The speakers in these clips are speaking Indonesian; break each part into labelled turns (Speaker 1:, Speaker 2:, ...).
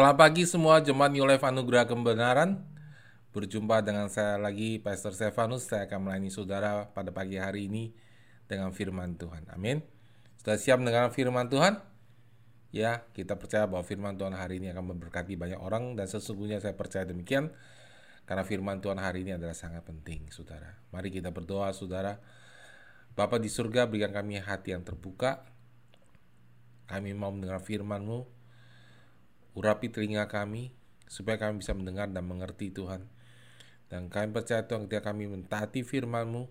Speaker 1: Selamat pagi semua jemaat New Life Anugerah Kebenaran. Berjumpa dengan saya lagi Pastor Stefanus. Saya akan melayani saudara pada pagi hari ini dengan firman Tuhan. Amin. Sudah siap dengan firman Tuhan? Ya, kita percaya bahwa firman Tuhan hari ini akan memberkati banyak orang dan sesungguhnya saya percaya demikian karena firman Tuhan hari ini adalah sangat penting, saudara. Mari kita berdoa, saudara. Bapa di surga, berikan kami hati yang terbuka. Kami mau mendengar firman-Mu, Urapi telinga kami, supaya kami bisa mendengar dan mengerti Tuhan. Dan kami percaya Tuhan ketika kami mentaati firman-Mu,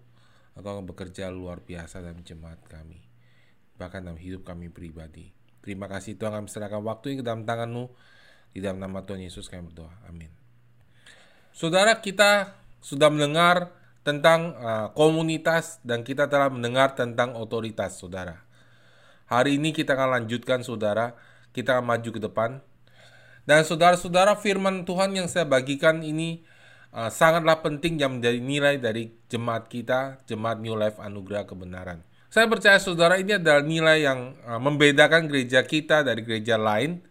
Speaker 1: Engkau akan bekerja luar biasa dalam jemaat kami. Bahkan dalam hidup kami pribadi. Terima kasih Tuhan kami serahkan waktu ini ke dalam tangan-Mu. Di dalam nama Tuhan Yesus kami berdoa. Amin. Saudara kita sudah mendengar tentang uh, komunitas dan kita telah mendengar tentang otoritas saudara. Hari ini kita akan lanjutkan saudara, kita akan maju ke depan dan saudara-saudara firman Tuhan yang saya bagikan ini uh, sangatlah penting yang menjadi nilai dari jemaat kita, jemaat New Life Anugerah Kebenaran. Saya percaya saudara ini adalah nilai yang uh, membedakan gereja kita dari gereja lain.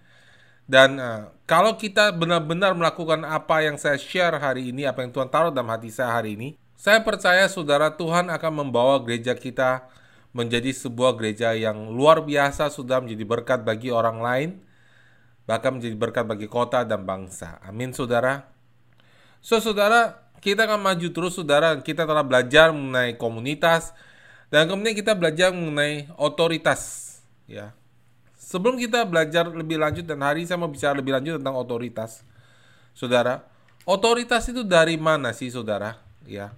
Speaker 1: Dan uh, kalau kita benar-benar melakukan apa yang saya share hari ini, apa yang Tuhan taruh dalam hati saya hari ini, saya percaya saudara Tuhan akan membawa gereja kita menjadi sebuah gereja yang luar biasa, sudah menjadi berkat bagi orang lain bahkan menjadi berkat bagi kota dan bangsa. Amin, saudara. So, saudara, kita akan maju terus, saudara. Kita telah belajar mengenai komunitas dan kemudian kita belajar mengenai otoritas, ya. Sebelum kita belajar lebih lanjut dan hari ini saya mau bicara lebih lanjut tentang otoritas, saudara. Otoritas itu dari mana sih, saudara? Ya,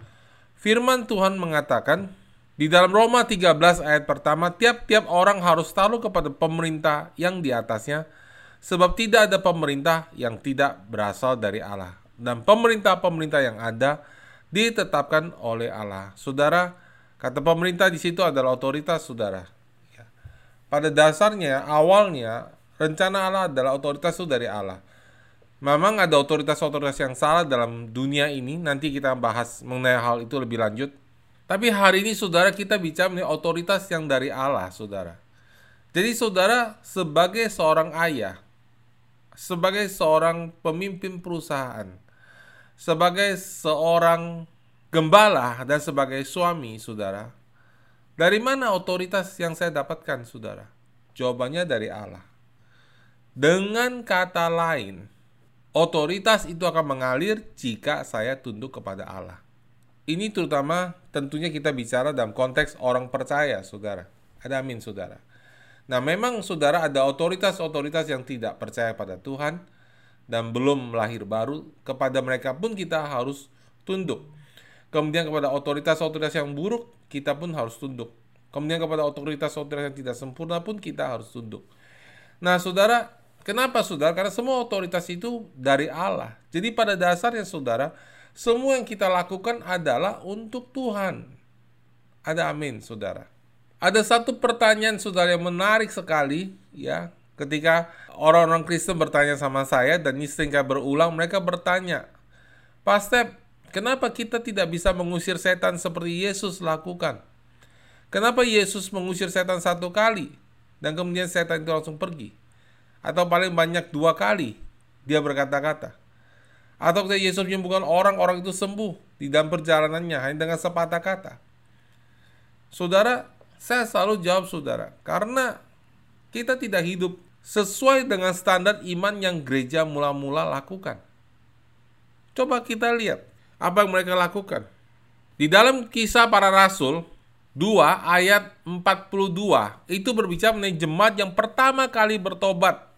Speaker 1: Firman Tuhan mengatakan di dalam Roma 13 ayat pertama, tiap-tiap orang harus taruh kepada pemerintah yang di atasnya, Sebab tidak ada pemerintah yang tidak berasal dari Allah. Dan pemerintah-pemerintah yang ada ditetapkan oleh Allah. Saudara, kata pemerintah di situ adalah otoritas saudara. Ya. Pada dasarnya, awalnya, rencana Allah adalah otoritas itu dari Allah. Memang ada otoritas-otoritas yang salah dalam dunia ini. Nanti kita bahas mengenai hal itu lebih lanjut. Tapi hari ini saudara kita bicara mengenai otoritas yang dari Allah, saudara. Jadi saudara sebagai seorang ayah, sebagai seorang pemimpin perusahaan, sebagai seorang gembala dan sebagai suami, saudara. Dari mana otoritas yang saya dapatkan, saudara? Jawabannya dari Allah. Dengan kata lain, otoritas itu akan mengalir jika saya tunduk kepada Allah. Ini terutama tentunya kita bicara dalam konteks orang percaya, saudara. Ada amin, saudara. Nah, memang saudara ada otoritas-otoritas yang tidak percaya pada Tuhan dan belum lahir baru, kepada mereka pun kita harus tunduk. Kemudian kepada otoritas-otoritas yang buruk, kita pun harus tunduk. Kemudian kepada otoritas-otoritas yang tidak sempurna pun kita harus tunduk. Nah, saudara, kenapa saudara? Karena semua otoritas itu dari Allah. Jadi pada dasarnya saudara, semua yang kita lakukan adalah untuk Tuhan. Ada amin, saudara. Ada satu pertanyaan saudara yang menarik sekali ya. Ketika orang-orang Kristen bertanya sama saya dan ini sering kali berulang mereka bertanya Pak Step kenapa kita tidak bisa mengusir setan seperti Yesus lakukan? Kenapa Yesus mengusir setan satu kali dan kemudian setan itu langsung pergi? Atau paling banyak dua kali dia berkata-kata. Atau ketika Yesus menyembuhkan orang orang itu sembuh di dalam perjalanannya hanya dengan sepatah kata. Saudara saya selalu jawab saudara, karena kita tidak hidup sesuai dengan standar iman yang gereja mula-mula lakukan. Coba kita lihat apa yang mereka lakukan. Di dalam kisah para rasul 2 ayat 42 itu berbicara mengenai jemaat yang pertama kali bertobat.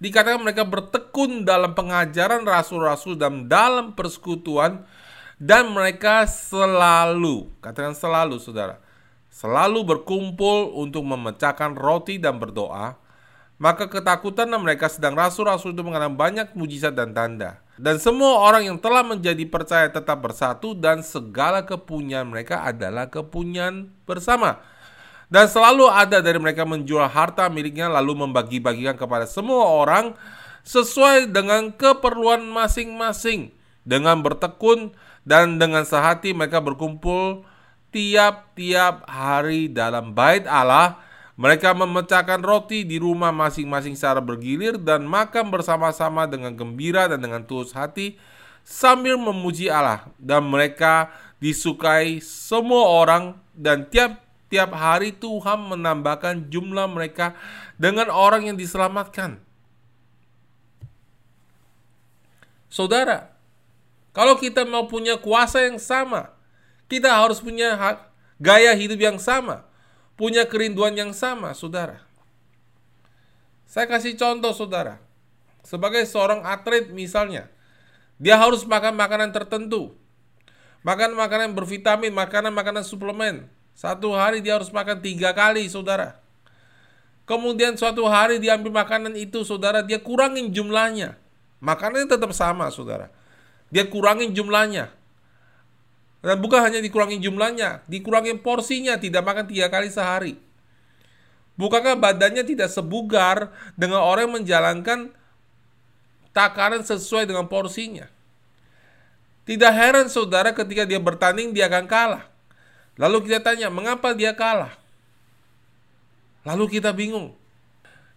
Speaker 1: Dikatakan mereka bertekun dalam pengajaran rasul-rasul dan dalam persekutuan dan mereka selalu, katakan selalu saudara, selalu berkumpul untuk memecahkan roti dan berdoa, maka ketakutan mereka sedang rasul-rasul itu mengalami banyak mujizat dan tanda. Dan semua orang yang telah menjadi percaya tetap bersatu dan segala kepunyaan mereka adalah kepunyaan bersama. Dan selalu ada dari mereka menjual harta miliknya lalu membagi-bagikan kepada semua orang sesuai dengan keperluan masing-masing. Dengan bertekun dan dengan sehati mereka berkumpul tiap-tiap hari dalam bait Allah Mereka memecahkan roti di rumah masing-masing secara bergilir dan makan bersama-sama dengan gembira dan dengan tulus hati sambil memuji Allah dan mereka disukai semua orang dan tiap-tiap hari Tuhan menambahkan jumlah mereka dengan orang yang diselamatkan. Saudara, kalau kita mau punya kuasa yang sama, kita harus punya gaya hidup yang sama punya kerinduan yang sama, saudara. Saya kasih contoh, saudara. Sebagai seorang atlet misalnya, dia harus makan makanan tertentu. Makan makanan bervitamin, makanan-makanan suplemen. Satu hari dia harus makan tiga kali, saudara. Kemudian suatu hari diambil makanan itu, saudara, dia kurangin jumlahnya. Makanannya tetap sama, saudara. Dia kurangin jumlahnya. Dan bukan hanya dikurangi jumlahnya, dikurangi porsinya, tidak makan tiga kali sehari. Bukankah badannya tidak sebugar dengan orang yang menjalankan takaran sesuai dengan porsinya? Tidak heran saudara ketika dia bertanding dia akan kalah. Lalu kita tanya, mengapa dia kalah? Lalu kita bingung.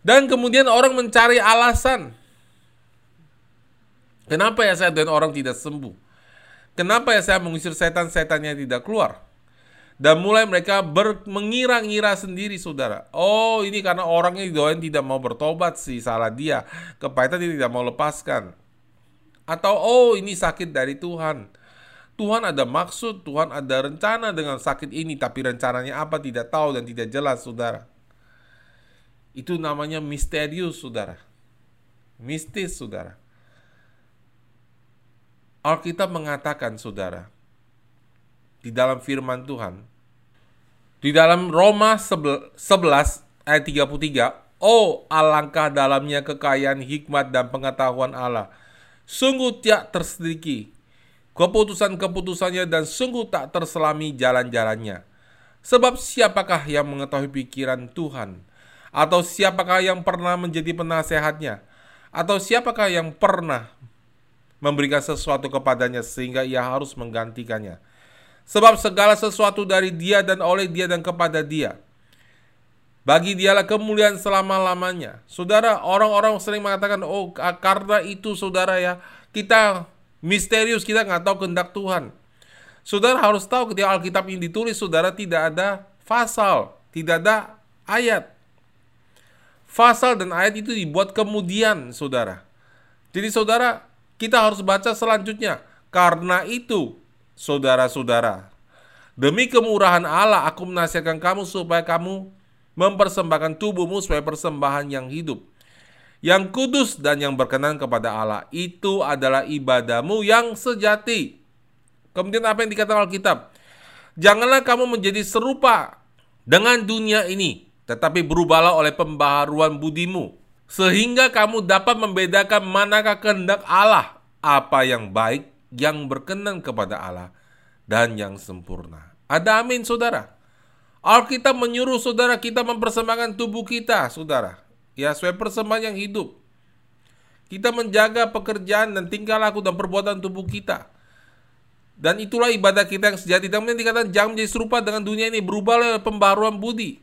Speaker 1: Dan kemudian orang mencari alasan. Kenapa ya saya dan orang tidak sembuh? Kenapa ya saya mengusir setan-setannya tidak keluar? Dan mulai mereka mengira-ngira sendiri, saudara. Oh, ini karena orangnya didoain tidak mau bertobat sih, salah dia. Kepahitan dia tidak mau lepaskan. Atau, oh ini sakit dari Tuhan. Tuhan ada maksud, Tuhan ada rencana dengan sakit ini, tapi rencananya apa tidak tahu dan tidak jelas, saudara. Itu namanya misterius, saudara. Mistis, saudara. Alkitab mengatakan, saudara, di dalam firman Tuhan, di dalam Roma 11 ayat 33, Oh alangkah dalamnya kekayaan hikmat dan pengetahuan Allah. Sungguh tiak tersediki keputusan-keputusannya dan sungguh tak terselami jalan-jalannya. Sebab siapakah yang mengetahui pikiran Tuhan? Atau siapakah yang pernah menjadi penasehatnya? Atau siapakah yang pernah memberikan sesuatu kepadanya sehingga ia harus menggantikannya. Sebab segala sesuatu dari dia dan oleh dia dan kepada dia. Bagi dialah kemuliaan selama-lamanya. Saudara, orang-orang sering mengatakan, oh karena itu saudara ya, kita misterius, kita nggak tahu kehendak Tuhan. Saudara harus tahu ketika Alkitab ini ditulis, saudara tidak ada fasal, tidak ada ayat. Fasal dan ayat itu dibuat kemudian, saudara. Jadi saudara, kita harus baca selanjutnya. Karena itu, saudara-saudara, demi kemurahan Allah aku menasihatkan kamu supaya kamu mempersembahkan tubuhmu sebagai persembahan yang hidup, yang kudus dan yang berkenan kepada Allah. Itu adalah ibadahmu yang sejati. Kemudian apa yang dikatakan Alkitab? Janganlah kamu menjadi serupa dengan dunia ini, tetapi berubahlah oleh pembaharuan budimu sehingga kamu dapat membedakan manakah kehendak Allah, apa yang baik, yang berkenan kepada Allah, dan yang sempurna. Ada amin, saudara. Alkitab menyuruh saudara kita mempersembahkan tubuh kita, saudara. Ya, sesuai persembahan yang hidup. Kita menjaga pekerjaan dan tingkah laku dan perbuatan tubuh kita. Dan itulah ibadah kita yang sejati. Dan kemudian dikatakan jangan menjadi serupa dengan dunia ini. Berubah oleh pembaruan budi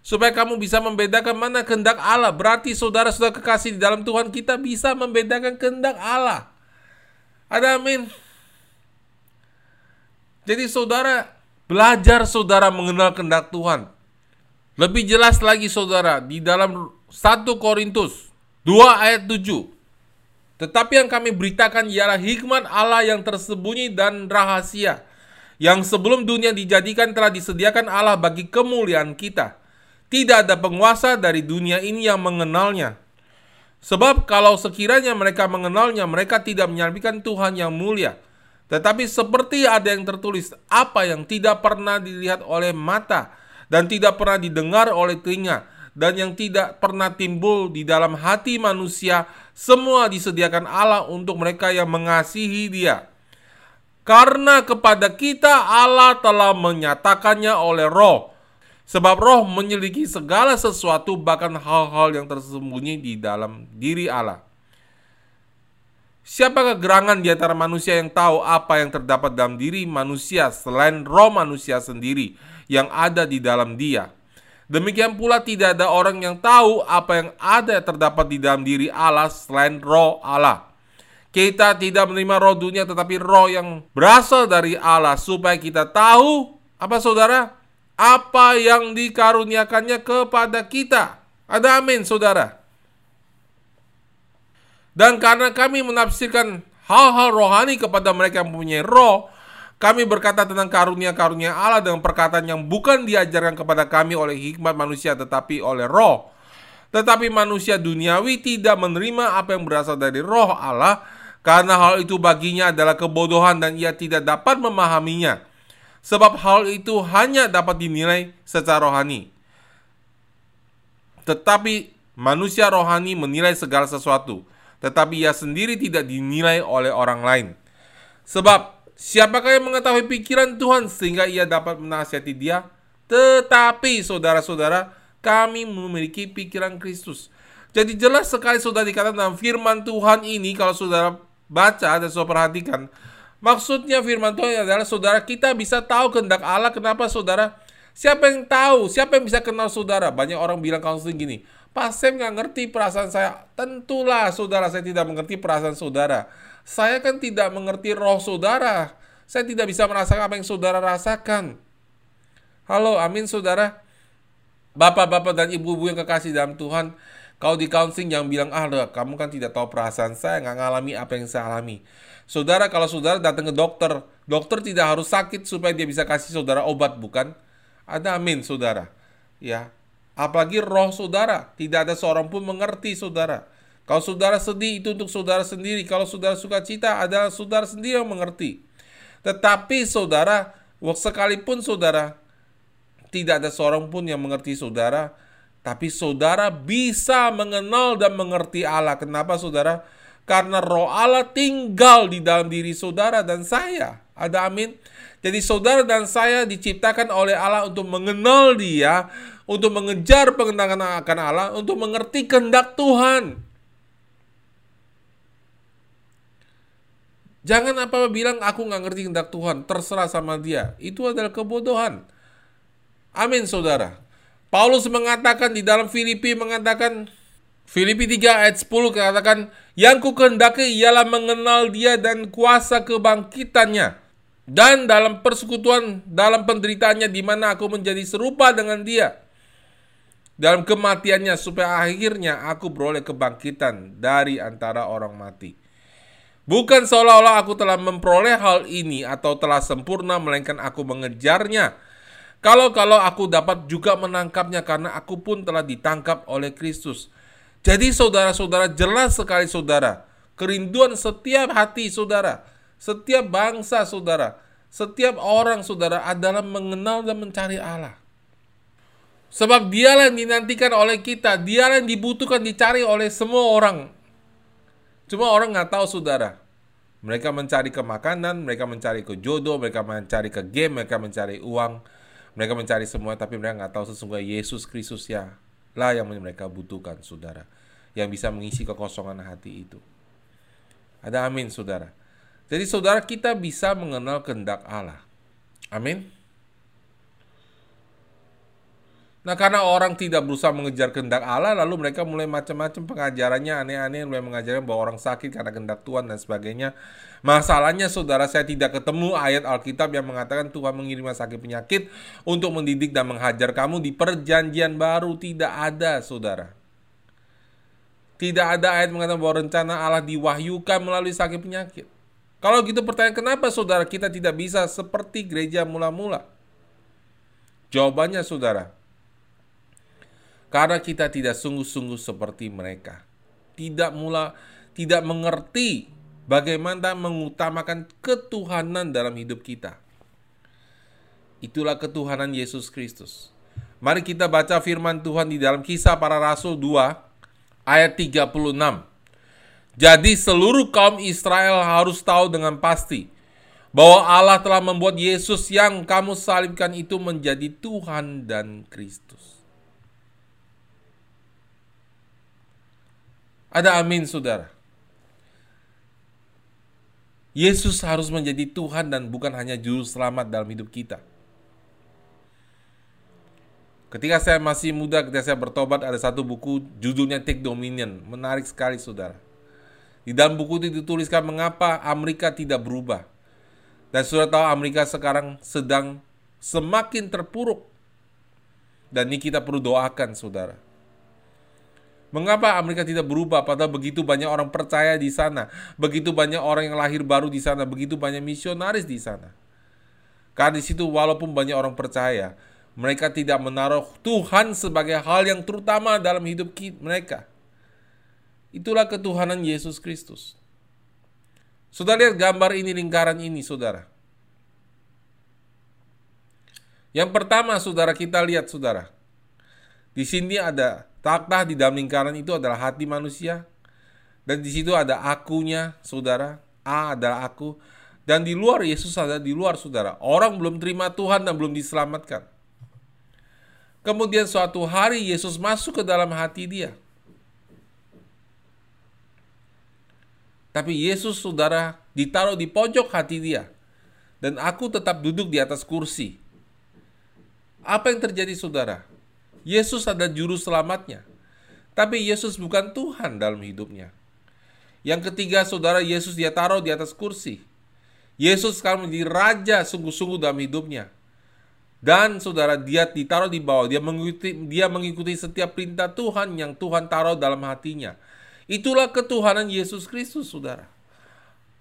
Speaker 1: supaya kamu bisa membedakan mana kehendak Allah. Berarti saudara-saudara kekasih di dalam Tuhan kita bisa membedakan kehendak Allah. Ada amin. Jadi saudara belajar saudara mengenal kehendak Tuhan. Lebih jelas lagi saudara di dalam 1 Korintus 2 ayat 7. Tetapi yang kami beritakan ialah hikmat Allah yang tersembunyi dan rahasia yang sebelum dunia dijadikan telah disediakan Allah bagi kemuliaan kita tidak ada penguasa dari dunia ini yang mengenalnya. Sebab kalau sekiranya mereka mengenalnya, mereka tidak menyalibkan Tuhan yang mulia. Tetapi seperti ada yang tertulis, apa yang tidak pernah dilihat oleh mata, dan tidak pernah didengar oleh telinga, dan yang tidak pernah timbul di dalam hati manusia, semua disediakan Allah untuk mereka yang mengasihi dia. Karena kepada kita Allah telah menyatakannya oleh roh, Sebab roh menyelidiki segala sesuatu bahkan hal-hal yang tersembunyi di dalam diri Allah. Siapakah gerangan di antara manusia yang tahu apa yang terdapat dalam diri manusia selain roh manusia sendiri yang ada di dalam dia? Demikian pula tidak ada orang yang tahu apa yang ada terdapat di dalam diri Allah selain roh Allah. Kita tidak menerima roh dunia tetapi roh yang berasal dari Allah supaya kita tahu apa saudara? Apa yang dikaruniakannya kepada kita. Ada amin saudara. Dan karena kami menafsirkan hal-hal rohani kepada mereka yang mempunyai roh, kami berkata tentang karunia-karunia Allah dengan perkataan yang bukan diajarkan kepada kami oleh hikmat manusia tetapi oleh roh. Tetapi manusia duniawi tidak menerima apa yang berasal dari roh Allah karena hal itu baginya adalah kebodohan dan ia tidak dapat memahaminya. Sebab hal itu hanya dapat dinilai secara rohani. Tetapi manusia rohani menilai segala sesuatu, tetapi ia sendiri tidak dinilai oleh orang lain. Sebab Siapakah yang mengetahui pikiran Tuhan sehingga ia dapat menasihati dia? Tetapi saudara-saudara, kami memiliki pikiran Kristus. Jadi jelas sekali saudara dikatakan dalam firman Tuhan ini kalau saudara baca dan saudara perhatikan. Maksudnya firman Tuhan adalah saudara kita bisa tahu kehendak Allah. Kenapa saudara? Siapa yang tahu? Siapa yang bisa kenal saudara? Banyak orang bilang counseling gini. Pak Sam nggak ngerti perasaan saya. Tentulah saudara saya tidak mengerti perasaan saudara saya kan tidak mengerti roh saudara. Saya tidak bisa merasakan apa yang saudara rasakan. Halo, amin saudara. Bapak-bapak dan ibu-ibu yang kekasih dalam Tuhan, kau di counseling yang bilang, ah kamu kan tidak tahu perasaan saya, nggak ngalami apa yang saya alami. Saudara, kalau saudara datang ke dokter, dokter tidak harus sakit supaya dia bisa kasih saudara obat, bukan? Ada amin, saudara. Ya, apalagi roh saudara, tidak ada seorang pun mengerti saudara. Kalau saudara sedih itu untuk saudara sendiri. Kalau saudara suka cita adalah saudara sendiri yang mengerti. Tetapi saudara, sekalipun saudara tidak ada seorang pun yang mengerti saudara, tapi saudara bisa mengenal dan mengerti Allah. Kenapa saudara? Karena roh Allah tinggal di dalam diri saudara dan saya. Ada amin? Jadi saudara dan saya diciptakan oleh Allah untuk mengenal dia, untuk mengejar pengenalan akan Allah, untuk mengerti kehendak Tuhan. Jangan apa-apa bilang aku nggak ngerti kehendak Tuhan, terserah sama dia. Itu adalah kebodohan. Amin saudara. Paulus mengatakan di dalam Filipi mengatakan Filipi 3 ayat 10 katakan yang ku kehendaki ialah mengenal dia dan kuasa kebangkitannya dan dalam persekutuan dalam penderitaannya di mana aku menjadi serupa dengan dia dalam kematiannya supaya akhirnya aku beroleh kebangkitan dari antara orang mati. Bukan seolah-olah aku telah memperoleh hal ini atau telah sempurna, melainkan aku mengejarnya. Kalau-kalau aku dapat juga menangkapnya karena aku pun telah ditangkap oleh Kristus. Jadi saudara-saudara jelas sekali saudara, kerinduan setiap hati saudara, setiap bangsa saudara, setiap orang saudara adalah mengenal dan mencari Allah. Sebab dialah yang dinantikan oleh kita, dialah yang dibutuhkan dicari oleh semua orang. Cuma orang nggak tahu saudara. Mereka mencari ke makanan, mereka mencari ke jodoh, mereka mencari ke game, mereka mencari uang, mereka mencari semua, tapi mereka nggak tahu sesungguhnya Yesus Kristus ya lah yang mereka butuhkan, saudara, yang bisa mengisi kekosongan hati itu. Ada amin, saudara. Jadi saudara kita bisa mengenal kehendak Allah. Amin. Nah karena orang tidak berusaha mengejar kehendak Allah lalu mereka mulai macam-macam pengajarannya aneh-aneh mulai mengajarkan bahwa orang sakit karena kehendak Tuhan dan sebagainya. Masalahnya saudara saya tidak ketemu ayat Alkitab yang mengatakan Tuhan mengirim sakit penyakit untuk mendidik dan menghajar kamu di perjanjian baru tidak ada saudara. Tidak ada ayat mengatakan bahwa rencana Allah diwahyukan melalui sakit penyakit. Kalau gitu pertanyaan kenapa saudara kita tidak bisa seperti gereja mula-mula? Jawabannya saudara, karena kita tidak sungguh-sungguh seperti mereka. Tidak mula tidak mengerti bagaimana mengutamakan ketuhanan dalam hidup kita. Itulah ketuhanan Yesus Kristus. Mari kita baca firman Tuhan di dalam kisah para rasul 2 ayat 36. Jadi seluruh kaum Israel harus tahu dengan pasti bahwa Allah telah membuat Yesus yang kamu salibkan itu menjadi Tuhan dan Kristus. Ada amin saudara. Yesus harus menjadi Tuhan dan bukan hanya juru selamat dalam hidup kita. Ketika saya masih muda, ketika saya bertobat, ada satu buku judulnya Take Dominion. Menarik sekali, saudara. Di dalam buku itu dituliskan mengapa Amerika tidak berubah. Dan sudah tahu Amerika sekarang sedang semakin terpuruk. Dan ini kita perlu doakan, saudara. Mengapa Amerika tidak berubah padahal begitu banyak orang percaya di sana, begitu banyak orang yang lahir baru di sana, begitu banyak misionaris di sana. Karena di situ walaupun banyak orang percaya, mereka tidak menaruh Tuhan sebagai hal yang terutama dalam hidup mereka. Itulah ketuhanan Yesus Kristus. Saudara lihat gambar ini, lingkaran ini, saudara. Yang pertama, saudara kita lihat, saudara. Di sini ada takhta di dalam lingkaran itu adalah hati manusia. Dan di situ ada akunya, saudara. A adalah aku. Dan di luar Yesus ada di luar, saudara. Orang belum terima Tuhan dan belum diselamatkan. Kemudian suatu hari Yesus masuk ke dalam hati dia. Tapi Yesus, saudara, ditaruh di pojok hati dia. Dan aku tetap duduk di atas kursi. Apa yang terjadi, saudara? Yesus adalah juru selamatnya. Tapi Yesus bukan Tuhan dalam hidupnya. Yang ketiga, saudara, Yesus dia taruh di atas kursi. Yesus sekarang menjadi raja sungguh-sungguh dalam hidupnya. Dan saudara, dia ditaruh di bawah. Dia mengikuti, dia mengikuti setiap perintah Tuhan yang Tuhan taruh dalam hatinya. Itulah ketuhanan Yesus Kristus, saudara.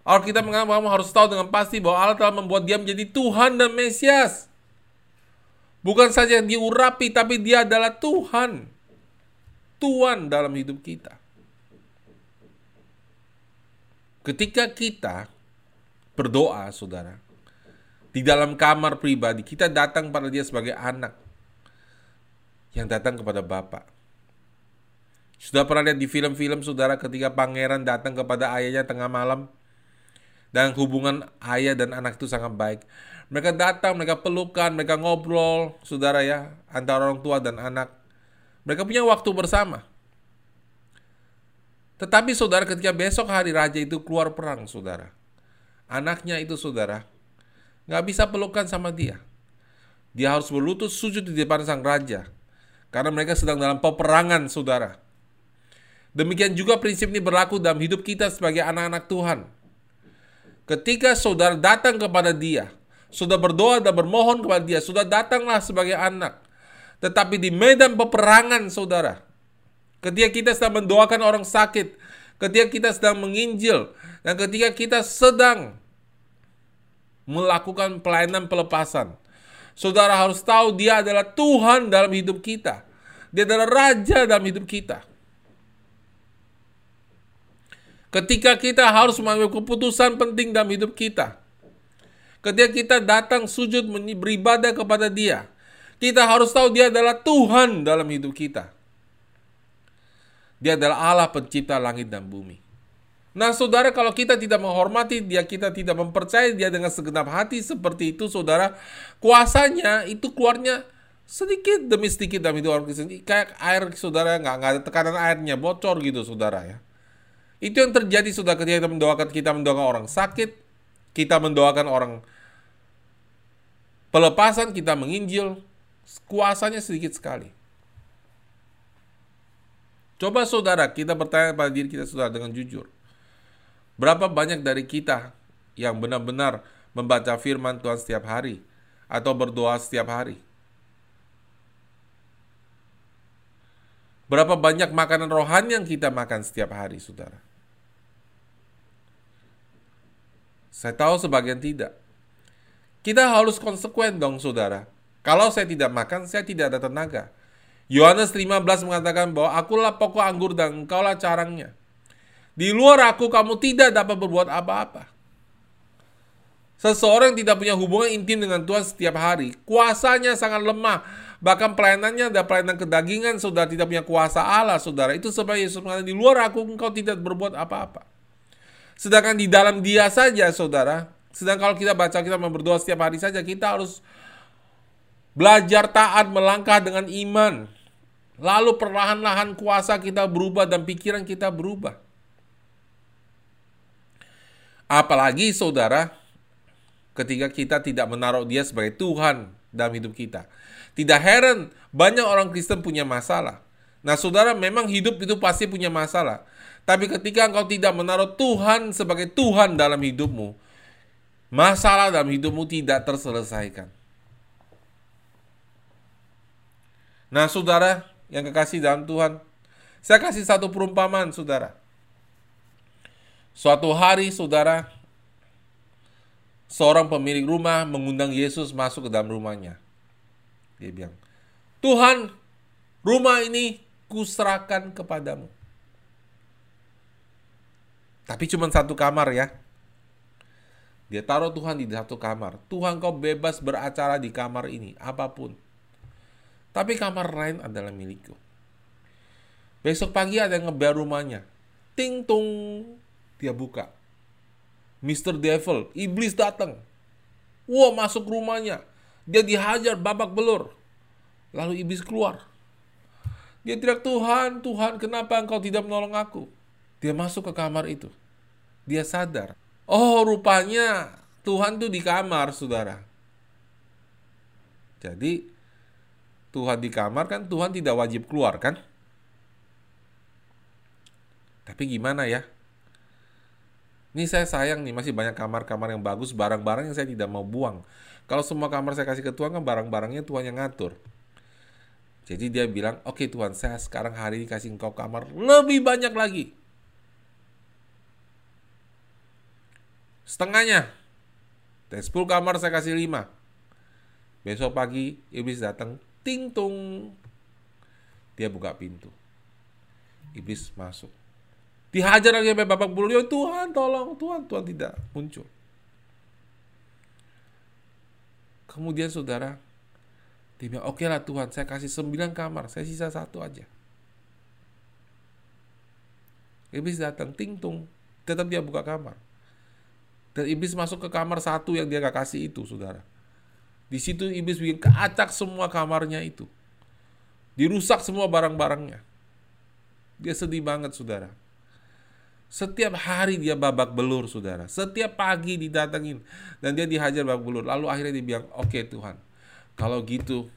Speaker 1: Alkitab mengatakan kamu harus tahu dengan pasti bahwa Allah telah membuat dia menjadi Tuhan dan Mesias. Bukan saja diurapi, tapi dia adalah Tuhan. Tuhan dalam hidup kita. Ketika kita berdoa, saudara, di dalam kamar pribadi, kita datang pada dia sebagai anak yang datang kepada Bapak. Sudah pernah lihat di film-film saudara ketika pangeran datang kepada ayahnya tengah malam dan hubungan ayah dan anak itu sangat baik. Mereka datang, mereka pelukan, mereka ngobrol, saudara ya, antara orang tua dan anak. Mereka punya waktu bersama. Tetapi saudara ketika besok hari raja itu keluar perang, saudara. Anaknya itu saudara, nggak bisa pelukan sama dia. Dia harus berlutut sujud di depan sang raja. Karena mereka sedang dalam peperangan, saudara. Demikian juga prinsip ini berlaku dalam hidup kita sebagai anak-anak Tuhan. Ketika saudara datang kepada dia, sudah berdoa dan bermohon kepada dia, sudah datanglah sebagai anak. Tetapi di medan peperangan, saudara, ketika kita sedang mendoakan orang sakit, ketika kita sedang menginjil, dan ketika kita sedang melakukan pelayanan pelepasan, saudara harus tahu dia adalah Tuhan dalam hidup kita. Dia adalah Raja dalam hidup kita. Ketika kita harus mengambil keputusan penting dalam hidup kita, Ketika kita datang sujud beribadah kepada Dia, kita harus tahu Dia adalah Tuhan dalam hidup kita. Dia adalah Allah pencipta langit dan bumi. Nah, saudara, kalau kita tidak menghormati Dia, kita tidak mempercayai Dia dengan segenap hati seperti itu, saudara, kuasanya itu keluarnya sedikit demi sedikit dalam hidup orang Kristen. Kayak air, saudara, nggak, ada tekanan airnya, bocor gitu, saudara ya. Itu yang terjadi, saudara, ketika kita mendoakan, kita mendoakan orang sakit, kita mendoakan orang pelepasan, kita menginjil, kuasanya sedikit sekali. Coba saudara, kita bertanya pada diri kita saudara dengan jujur. Berapa banyak dari kita yang benar-benar membaca firman Tuhan setiap hari atau berdoa setiap hari? Berapa banyak makanan rohani yang kita makan setiap hari, saudara? Saya tahu sebagian tidak. Kita harus konsekuen dong, saudara. Kalau saya tidak makan, saya tidak ada tenaga. Yohanes 15 mengatakan bahwa akulah pokok anggur dan engkaulah carangnya. Di luar aku, kamu tidak dapat berbuat apa-apa. Seseorang yang tidak punya hubungan intim dengan Tuhan setiap hari, kuasanya sangat lemah. Bahkan pelayanannya ada pelayanan kedagingan, saudara tidak punya kuasa Allah, saudara. Itu sebab Yesus mengatakan, di luar aku, engkau tidak berbuat apa-apa. Sedangkan di dalam dia saja, saudara, sedang kalau kita baca, kita berdoa setiap hari saja, kita harus belajar taat melangkah dengan iman. Lalu perlahan-lahan kuasa kita berubah dan pikiran kita berubah. Apalagi saudara, ketika kita tidak menaruh dia sebagai Tuhan dalam hidup kita. Tidak heran banyak orang Kristen punya masalah. Nah, saudara, memang hidup itu pasti punya masalah. Tapi ketika engkau tidak menaruh Tuhan sebagai Tuhan dalam hidupmu, masalah dalam hidupmu tidak terselesaikan. Nah, saudara yang kekasih dalam Tuhan, saya kasih satu perumpamaan, saudara. Suatu hari, saudara, seorang pemilik rumah mengundang Yesus masuk ke dalam rumahnya. Dia bilang, Tuhan, rumah ini kuserahkan kepadamu. Tapi cuma satu kamar ya. Dia taruh Tuhan di satu kamar. Tuhan kau bebas beracara di kamar ini, apa pun. Tapi kamar lain adalah milikku. Besok pagi ada yang ngebel rumahnya. Ting tung, dia buka. Mr. Devil, iblis datang. Wah, masuk rumahnya. Dia dihajar babak belur. Lalu iblis keluar. Dia tidak Tuhan, Tuhan kenapa engkau tidak menolong aku? Dia masuk ke kamar itu. Dia sadar. Oh rupanya Tuhan tuh di kamar saudara. Jadi Tuhan di kamar kan Tuhan tidak wajib keluar kan? Tapi gimana ya? Ini saya sayang nih masih banyak kamar-kamar yang bagus, barang-barang yang saya tidak mau buang. Kalau semua kamar saya kasih ke Tuhan kan barang-barangnya Tuhan yang ngatur. Jadi dia bilang, oke okay, Tuhan, saya sekarang hari ini kasih engkau kamar lebih banyak lagi. Setengahnya. Dan 10 kamar saya kasih 5. Besok pagi, iblis datang, ting tung. Dia buka pintu. Iblis masuk. Dihajar lagi sampai babak bulu. Ya Tuhan, tolong. Tuhan, Tuhan tidak muncul. Kemudian saudara, dia bilang, oke lah Tuhan, saya kasih sembilan kamar, saya sisa satu aja. Iblis datang, ting tung, tetap dia buka kamar. Dan iblis masuk ke kamar satu yang dia gak kasih itu, saudara. Di situ iblis bikin keacak semua kamarnya itu. Dirusak semua barang-barangnya. Dia sedih banget, saudara. Setiap hari dia babak belur, saudara. Setiap pagi didatengin. Dan dia dihajar babak belur. Lalu akhirnya dia bilang, oke okay, Tuhan, kalau gitu,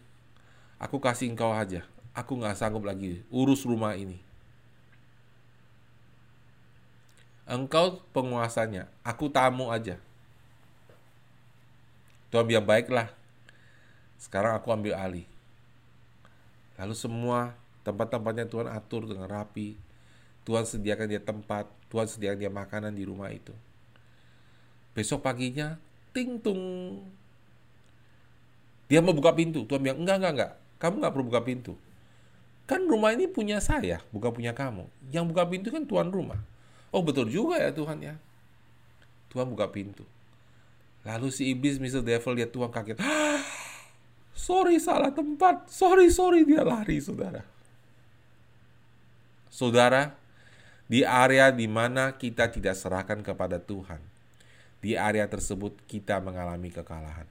Speaker 1: aku kasih engkau aja. Aku nggak sanggup lagi urus rumah ini. Engkau penguasanya, aku tamu aja. Tuhan bilang baiklah. Sekarang aku ambil alih. Lalu semua tempat-tempatnya Tuhan atur dengan rapi. Tuhan sediakan dia tempat, Tuhan sediakan dia makanan di rumah itu. Besok paginya, ting tung dia mau buka pintu. Tuhan bilang, enggak, enggak, enggak. Kamu enggak perlu buka pintu. Kan rumah ini punya saya, bukan punya kamu. Yang buka pintu kan tuan rumah. Oh betul juga ya Tuhan ya. Tuhan buka pintu. Lalu si iblis, Mr. Devil, lihat Tuhan kaget. Ah, sorry, salah tempat. Sorry, sorry, dia lari, saudara. Saudara, di area di mana kita tidak serahkan kepada Tuhan, di area tersebut kita mengalami kekalahan.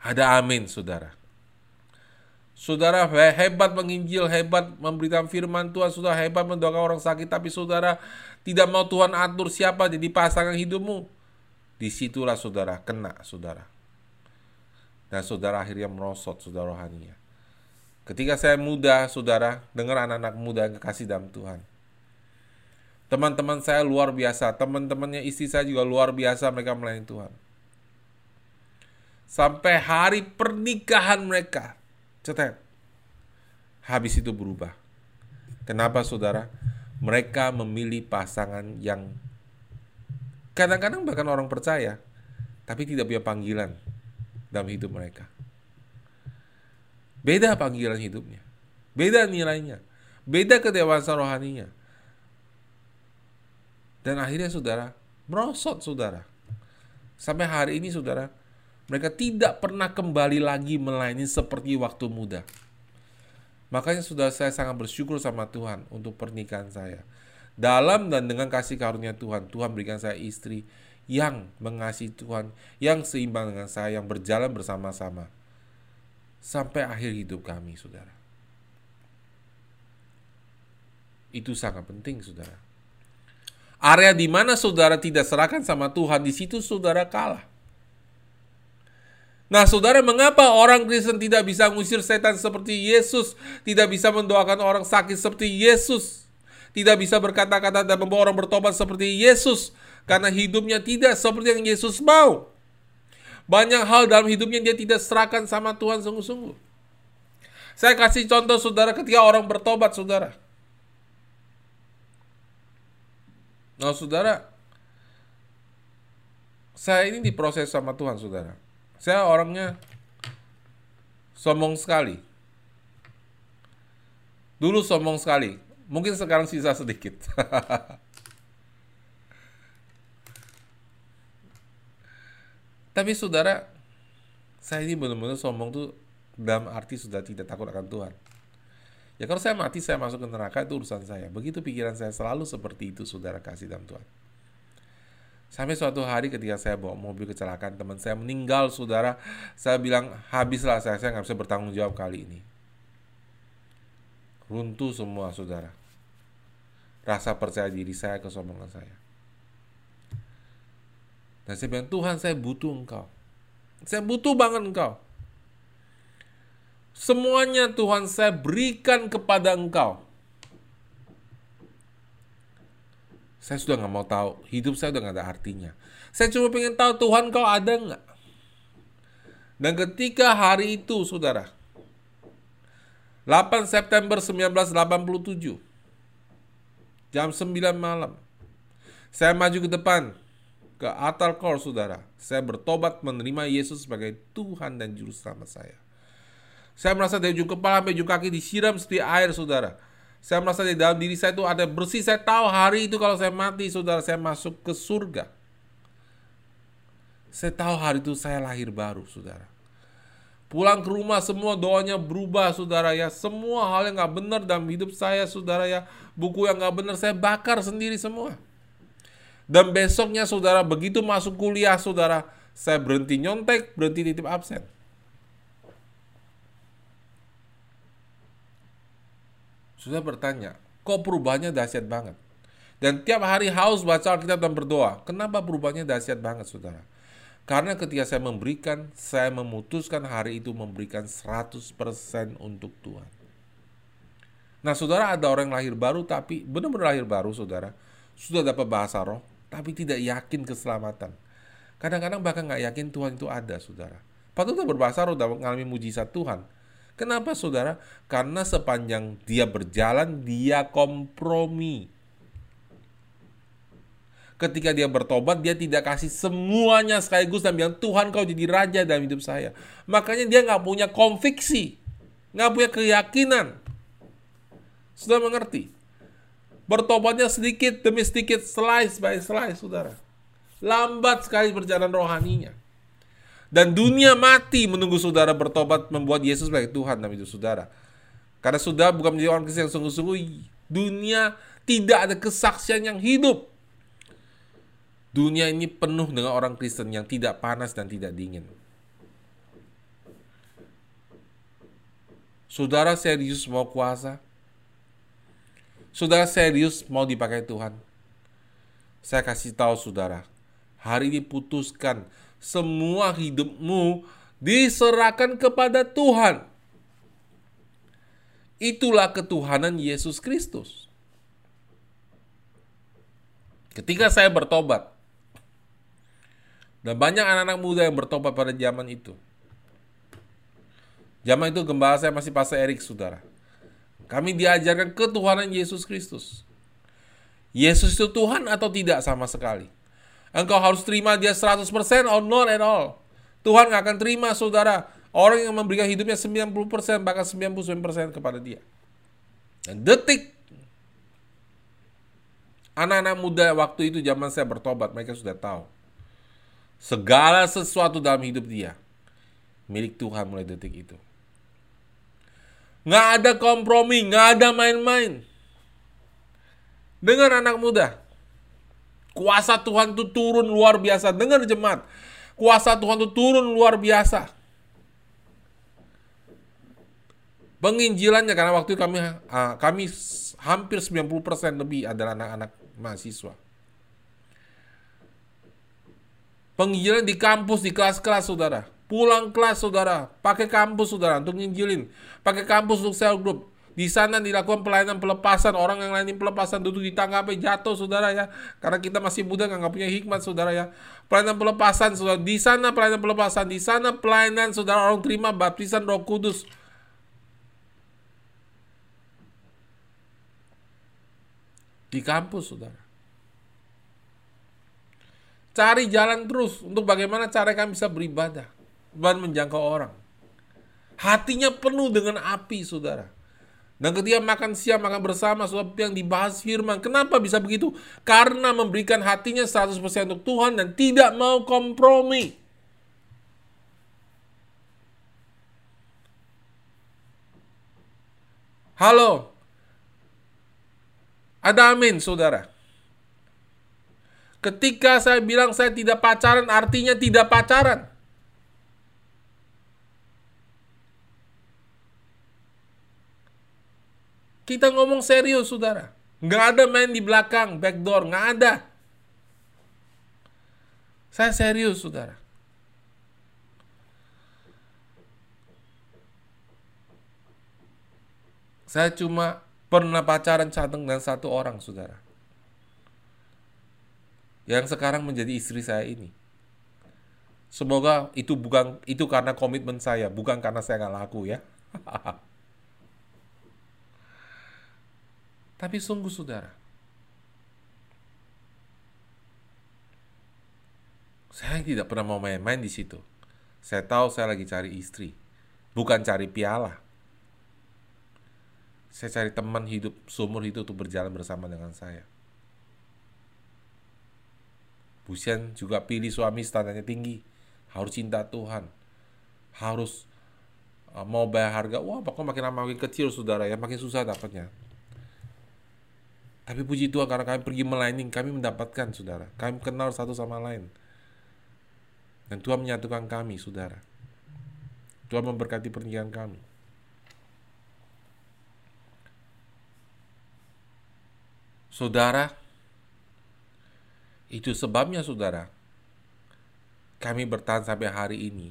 Speaker 1: Ada amin, saudara. Saudara hebat menginjil, hebat memberitakan firman Tuhan, sudah hebat mendoakan orang sakit, tapi saudara tidak mau Tuhan atur siapa jadi pasangan hidupmu. Di situlah saudara kena, saudara. Dan saudara akhirnya merosot, saudara rohaninya. Ketika saya muda, saudara, dengar anak-anak muda yang kekasih dalam Tuhan. Teman-teman saya luar biasa, teman-temannya istri saya juga luar biasa mereka melayani Tuhan sampai hari pernikahan mereka. Cetek. Habis itu berubah. Kenapa saudara? Mereka memilih pasangan yang kadang-kadang bahkan orang percaya, tapi tidak punya panggilan dalam hidup mereka. Beda panggilan hidupnya. Beda nilainya. Beda kedewasaan rohaninya. Dan akhirnya saudara, merosot saudara. Sampai hari ini saudara, mereka tidak pernah kembali lagi melayani seperti waktu muda. Makanya sudah saya sangat bersyukur sama Tuhan untuk pernikahan saya. Dalam dan dengan kasih karunia Tuhan, Tuhan berikan saya istri yang mengasihi Tuhan, yang seimbang dengan saya, yang berjalan bersama-sama. Sampai akhir hidup kami, saudara. Itu sangat penting, saudara. Area di mana saudara tidak serahkan sama Tuhan, di situ saudara kalah. Nah, saudara, mengapa orang Kristen tidak bisa mengusir setan seperti Yesus, tidak bisa mendoakan orang sakit seperti Yesus, tidak bisa berkata-kata dan membawa orang bertobat seperti Yesus, karena hidupnya tidak seperti yang Yesus mau. Banyak hal dalam hidupnya dia tidak serahkan sama Tuhan sungguh-sungguh. Saya kasih contoh saudara ketika orang bertobat saudara. Nah saudara, saya ini diproses sama Tuhan saudara. Saya orangnya sombong sekali. Dulu sombong sekali. Mungkin sekarang sisa sedikit. Tapi saudara, saya ini benar-benar sombong tuh dalam arti sudah tidak takut akan Tuhan. Ya kalau saya mati, saya masuk ke neraka itu urusan saya. Begitu pikiran saya selalu seperti itu, saudara kasih dalam Tuhan. Sampai suatu hari ketika saya bawa mobil kecelakaan teman saya meninggal saudara. Saya bilang habislah saya, saya nggak bisa bertanggung jawab kali ini. Runtuh semua saudara. Rasa percaya diri saya, kesombongan saya. Dan saya bilang Tuhan saya butuh engkau. Saya butuh banget engkau. Semuanya Tuhan saya berikan kepada engkau Saya sudah nggak mau tahu. Hidup saya udah nggak ada artinya. Saya cuma pengen tahu Tuhan kau ada nggak? Dan ketika hari itu, saudara, 8 September 1987, jam 9 malam, saya maju ke depan, ke altar call, saudara. Saya bertobat menerima Yesus sebagai Tuhan dan Juru Selamat saya. Saya merasa dari ujung kepala sampai ujung kaki disiram seperti air, saudara. Saya merasa di dalam diri saya itu ada bersih. Saya tahu hari itu kalau saya mati, saudara, saya masuk ke surga. Saya tahu hari itu saya lahir baru, saudara. Pulang ke rumah semua doanya berubah, saudara ya. Semua hal yang nggak benar dalam hidup saya, saudara ya. Buku yang nggak benar saya bakar sendiri semua. Dan besoknya, saudara, begitu masuk kuliah, saudara, saya berhenti nyontek, berhenti titip absen. Sudah bertanya, kok perubahannya dahsyat banget? Dan tiap hari haus baca Alkitab dan berdoa. Kenapa perubahannya dahsyat banget, saudara? Karena ketika saya memberikan, saya memutuskan hari itu memberikan 100% untuk Tuhan. Nah, saudara ada orang yang lahir baru, tapi benar-benar lahir baru, saudara. Sudah dapat bahasa roh, tapi tidak yakin keselamatan. Kadang-kadang bahkan nggak yakin Tuhan itu ada, saudara. Patutnya berbahasa roh dan mengalami mujizat Tuhan. Kenapa saudara? Karena sepanjang dia berjalan, dia kompromi. Ketika dia bertobat, dia tidak kasih semuanya sekaligus dan bilang, Tuhan kau jadi raja dalam hidup saya. Makanya dia nggak punya konviksi. Nggak punya keyakinan. Sudah mengerti? Bertobatnya sedikit demi sedikit, slice by slice, saudara. Lambat sekali perjalanan rohaninya. Dan dunia mati menunggu saudara bertobat membuat Yesus sebagai Tuhan dalam hidup saudara. Karena sudah bukan menjadi orang Kristen yang sungguh-sungguh, dunia tidak ada kesaksian yang hidup. Dunia ini penuh dengan orang Kristen yang tidak panas dan tidak dingin. Saudara serius mau kuasa? Saudara serius mau dipakai Tuhan? Saya kasih tahu saudara, hari ini putuskan semua hidupmu diserahkan kepada Tuhan. Itulah ketuhanan Yesus Kristus. Ketika saya bertobat, dan banyak anak-anak muda yang bertobat pada zaman itu. Zaman itu gembala saya masih Pastor Erik, saudara. Kami diajarkan ketuhanan Yesus Kristus. Yesus itu Tuhan atau tidak sama sekali. Engkau harus terima dia 100% or not at all. Tuhan gak akan terima saudara orang yang memberikan hidupnya 90% bahkan 99% kepada dia. Dan detik anak-anak muda waktu itu zaman saya bertobat mereka sudah tahu segala sesuatu dalam hidup dia milik Tuhan mulai detik itu. Nggak ada kompromi, nggak ada main-main. Dengan anak muda, Kuasa Tuhan itu turun luar biasa. Dengar jemaat. Kuasa Tuhan itu turun luar biasa. Penginjilannya karena waktu kami kami hampir 90% lebih adalah anak-anak mahasiswa. Penginjilan di kampus, di kelas-kelas saudara. Pulang kelas saudara, pakai kampus saudara untuk nginjilin. Pakai kampus untuk sel grup. Di sana dilakukan pelayanan pelepasan. Orang yang lain pelepasan duduk di tangga sampai jatuh, saudara ya. Karena kita masih muda, nggak punya hikmat, saudara ya. Pelayanan pelepasan, saudara. Di sana pelayanan pelepasan. Di sana pelayanan, saudara, orang terima baptisan roh kudus. Di kampus, saudara. Cari jalan terus untuk bagaimana cara kami bisa beribadah dan menjangkau orang. Hatinya penuh dengan api, saudara. Dan ketika makan siang, makan bersama, sebab yang dibahas firman. Kenapa bisa begitu? Karena memberikan hatinya 100% untuk Tuhan dan tidak mau kompromi. Halo. Ada amin, saudara. Ketika saya bilang saya tidak pacaran, artinya tidak pacaran. Kita ngomong serius, saudara. Nggak ada main di belakang, backdoor, nggak ada. Saya serius, saudara. Saya cuma pernah pacaran satu dengan satu orang, saudara yang sekarang menjadi istri saya ini. Semoga itu bukan itu karena komitmen saya, bukan karena saya nggak laku ya. Tapi sungguh saudara, saya tidak pernah mau main-main di situ. Saya tahu saya lagi cari istri, bukan cari piala. Saya cari teman hidup, sumur hidup untuk berjalan bersama dengan saya. Busian juga pilih suami standarnya tinggi. Harus cinta Tuhan. Harus uh, mau bayar harga. Wah, pokoknya makin lama makin kecil saudara ya, makin susah dapatnya. Tapi puji Tuhan karena kami pergi melayani, kami mendapatkan saudara. Kami kenal satu sama lain. Dan Tuhan menyatukan kami, saudara. Tuhan memberkati pernikahan kami. Saudara, itu sebabnya saudara, kami bertahan sampai hari ini.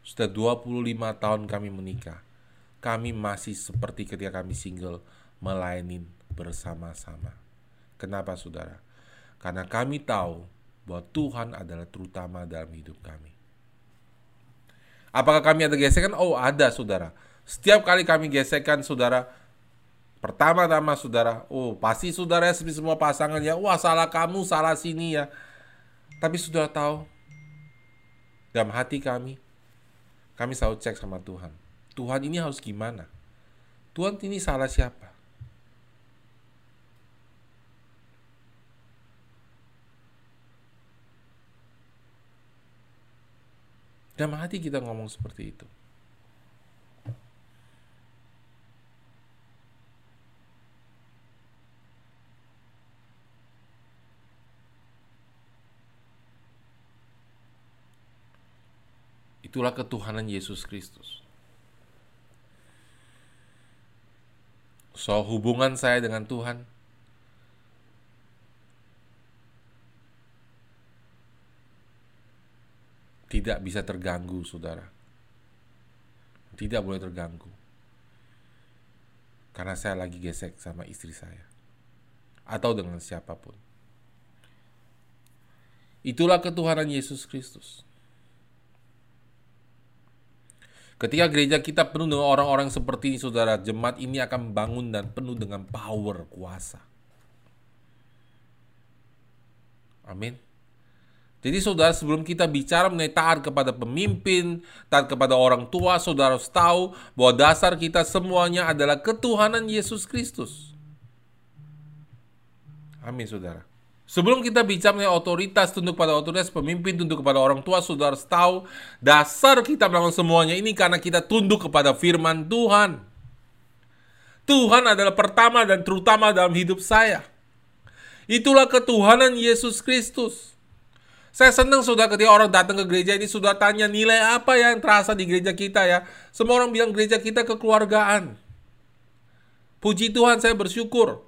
Speaker 1: Sudah 25 tahun kami menikah. Kami masih seperti ketika kami single, melayani bersama-sama. Kenapa saudara? Karena kami tahu bahwa Tuhan adalah terutama dalam hidup kami. Apakah kami ada gesekan? Oh ada saudara. Setiap kali kami gesekan saudara, Pertama-tama saudara, oh pasti saudara seperti semua pasangan ya, wah salah kamu, salah sini ya. Tapi sudah tahu, dalam hati kami, kami selalu cek sama Tuhan. Tuhan ini harus gimana? Tuhan ini salah siapa? Dalam hati kita ngomong seperti itu. Itulah ketuhanan Yesus Kristus. So, hubungan saya dengan Tuhan tidak bisa terganggu, saudara. Tidak boleh terganggu. Karena saya lagi gesek sama istri saya. Atau dengan siapa pun. Itulah ketuhanan Yesus Kristus. Ketika gereja kita penuh dengan orang-orang seperti ini, saudara, jemaat ini akan bangun dan penuh dengan power, kuasa. Amin. Jadi saudara sebelum kita bicara mengenai taat kepada pemimpin, taat kepada orang tua, saudara harus tahu bahwa dasar kita semuanya adalah ketuhanan Yesus Kristus. Amin saudara. Sebelum kita bicara mengenai otoritas, tunduk pada otoritas, pemimpin tunduk kepada orang tua, saudara harus tahu dasar kita melakukan semuanya ini karena kita tunduk kepada firman Tuhan. Tuhan adalah pertama dan terutama dalam hidup saya. Itulah ketuhanan Yesus Kristus. Saya senang sudah ketika orang datang ke gereja ini sudah tanya nilai apa yang terasa di gereja kita ya. Semua orang bilang gereja kita kekeluargaan. Puji Tuhan saya bersyukur.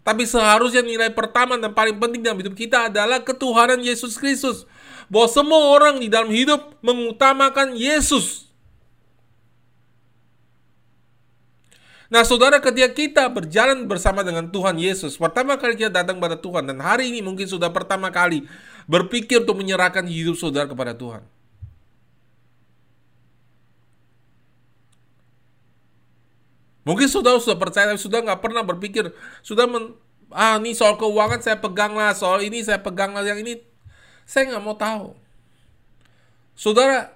Speaker 1: Tapi seharusnya nilai pertama dan paling penting dalam hidup kita adalah ketuhanan Yesus Kristus. Bahwa semua orang di dalam hidup mengutamakan Yesus. Nah saudara ketika kita berjalan bersama dengan Tuhan Yesus Pertama kali kita datang pada Tuhan Dan hari ini mungkin sudah pertama kali Berpikir untuk menyerahkan hidup saudara kepada Tuhan. Mungkin saudara sudah percaya tapi sudah nggak pernah berpikir. Sudah men, ah ini soal keuangan saya pegang lah soal ini saya pegang lah yang ini. Saya nggak mau tahu. Saudara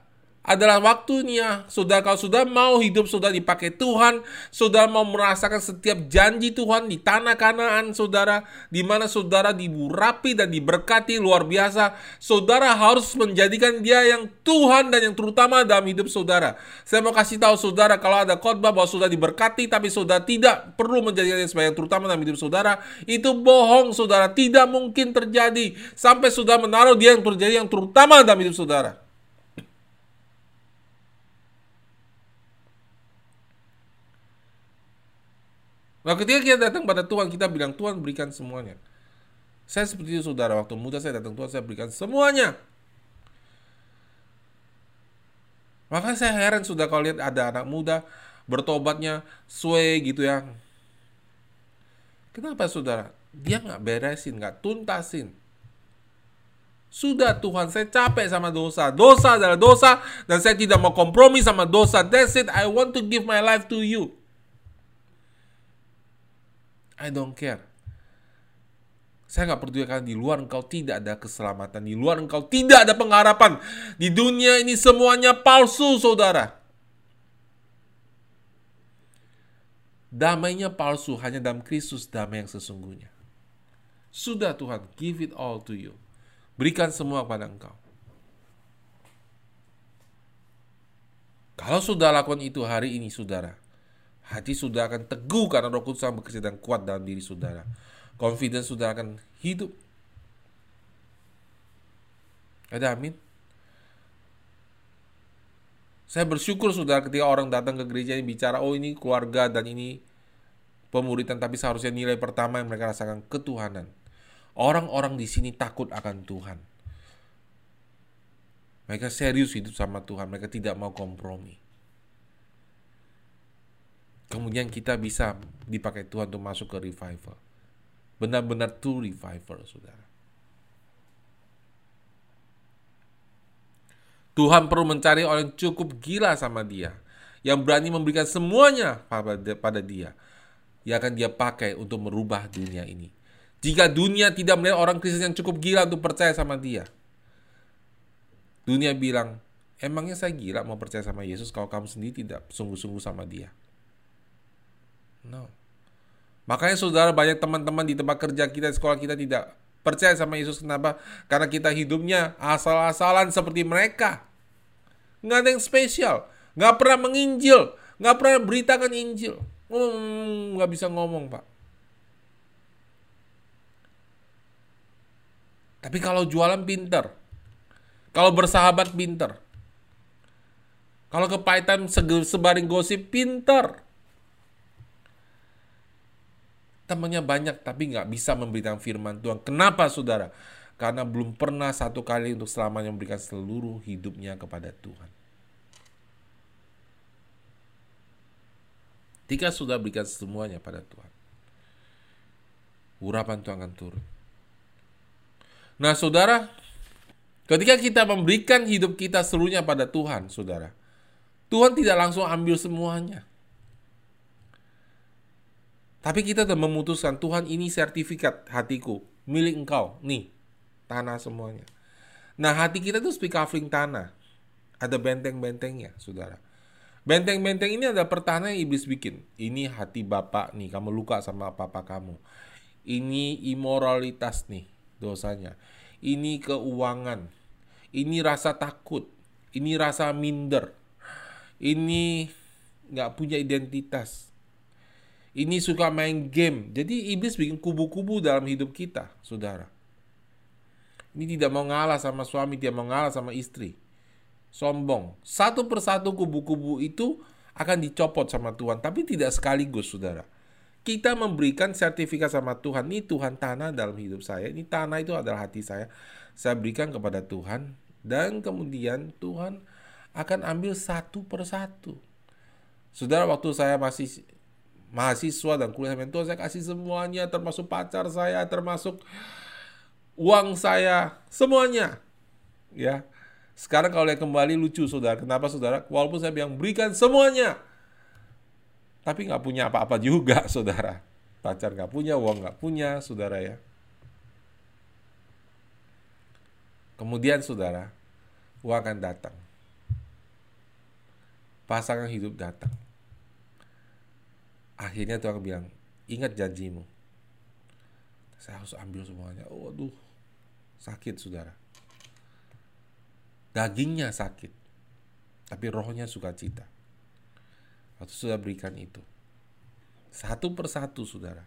Speaker 1: adalah waktunya. Sudah kalau sudah mau hidup sudah dipakai Tuhan, sudah mau merasakan setiap janji Tuhan di tanah Kanaan, saudara, di mana saudara diburapi dan diberkati luar biasa, saudara harus menjadikan dia yang Tuhan dan yang terutama dalam hidup saudara. Saya mau kasih tahu saudara kalau ada khotbah bahwa sudah diberkati tapi saudara tidak perlu menjadikan dia sebagai yang terutama dalam hidup saudara, itu bohong saudara, tidak mungkin terjadi sampai sudah menaruh dia yang terjadi yang terutama dalam hidup saudara. Nah ketika kita datang pada Tuhan, kita bilang Tuhan berikan semuanya. Saya seperti itu saudara, waktu muda saya datang Tuhan, saya berikan semuanya. Maka saya heran sudah kalau lihat ada anak muda bertobatnya sway gitu ya. Kenapa saudara? Dia nggak beresin, nggak tuntasin. Sudah Tuhan, saya capek sama dosa. Dosa adalah dosa dan saya tidak mau kompromi sama dosa. That's it. I want to give my life to you. I don't care. Saya nggak peduli karena di luar engkau tidak ada keselamatan. Di luar engkau tidak ada pengharapan. Di dunia ini semuanya palsu, saudara. Damainya palsu, hanya dalam Kristus damai yang sesungguhnya. Sudah Tuhan, give it all to you. Berikan semua kepada engkau. Kalau sudah lakukan itu hari ini, saudara, Hati sudah akan teguh karena roh kudus bekerja dan kuat dalam diri saudara. Confidence sudah akan hidup. Ada amin? Saya bersyukur sudah ketika orang datang ke gereja ini bicara, oh ini keluarga dan ini pemuritan, tapi seharusnya nilai pertama yang mereka rasakan ketuhanan. Orang-orang di sini takut akan Tuhan. Mereka serius hidup sama Tuhan, mereka tidak mau kompromi kemudian kita bisa dipakai Tuhan untuk masuk ke revival. Benar-benar true revival, saudara. Tuhan perlu mencari orang yang cukup gila sama dia. Yang berani memberikan semuanya pada dia. Yang akan dia pakai untuk merubah dunia ini. Jika dunia tidak melihat orang Kristen yang cukup gila untuk percaya sama dia. Dunia bilang, emangnya saya gila mau percaya sama Yesus kalau kamu sendiri tidak sungguh-sungguh sama dia. No. Makanya saudara banyak teman-teman di tempat kerja kita, sekolah kita tidak percaya sama Yesus. Kenapa? Karena kita hidupnya asal-asalan seperti mereka. Nggak ada yang spesial. Nggak pernah menginjil. Nggak pernah beritakan Injil. Hmm, nggak bisa ngomong, Pak. Tapi kalau jualan pinter. Kalau bersahabat pinter. Kalau kepahitan sebaring gosip pinter temannya banyak tapi nggak bisa memberikan firman Tuhan. Kenapa saudara? Karena belum pernah satu kali untuk selamanya memberikan seluruh hidupnya kepada Tuhan. Jika sudah berikan semuanya pada Tuhan, urapan Tuhan akan turun. Nah saudara, ketika kita memberikan hidup kita seluruhnya pada Tuhan, saudara, Tuhan tidak langsung ambil semuanya. Tapi kita sudah memutuskan Tuhan ini sertifikat hatiku milik engkau nih tanah semuanya. Nah hati kita tuh speak covering tanah. Ada benteng-bentengnya saudara. Benteng-benteng ini ada pertahanan yang iblis bikin. Ini hati bapak nih, kamu luka sama papa kamu. Ini imoralitas nih dosanya. Ini keuangan. Ini rasa takut. Ini rasa minder. Ini nggak punya identitas ini suka main game. Jadi iblis bikin kubu-kubu dalam hidup kita, saudara. Ini tidak mau ngalah sama suami, tidak mau ngalah sama istri. Sombong. Satu persatu kubu-kubu itu akan dicopot sama Tuhan, tapi tidak sekaligus, saudara. kita memberikan sertifikat sama Tuhan. Ini Tuhan tanah dalam hidup saya. Ini tanah itu adalah hati saya. Saya berikan kepada Tuhan. Dan kemudian Tuhan akan ambil satu persatu. Saudara, waktu saya masih mahasiswa dan kuliah mentor, saya kasih semuanya, termasuk pacar saya, termasuk uang saya, semuanya. Ya, sekarang kalau lihat kembali lucu, saudara. Kenapa, saudara? Walaupun saya bilang berikan semuanya, tapi nggak punya apa-apa juga, saudara. Pacar nggak punya, uang nggak punya, saudara ya. Kemudian, saudara, uang akan datang. Pasangan hidup datang. Akhirnya Tuhan bilang, ingat janjimu. Saya harus ambil semuanya. Oh, aduh, sakit, saudara. Dagingnya sakit, tapi rohnya suka cita atau sudah berikan itu. Satu persatu saudara.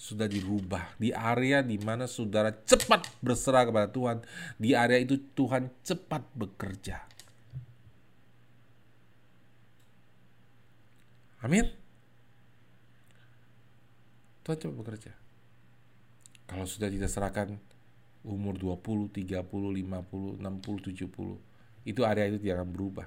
Speaker 1: Sudah dirubah di area di mana saudara cepat berserah kepada Tuhan. Di area itu Tuhan cepat bekerja. Amin. Tuhan cepat bekerja. Kalau sudah tidak serahkan umur 20, 30, 50, 60, 70, itu area itu tidak akan berubah.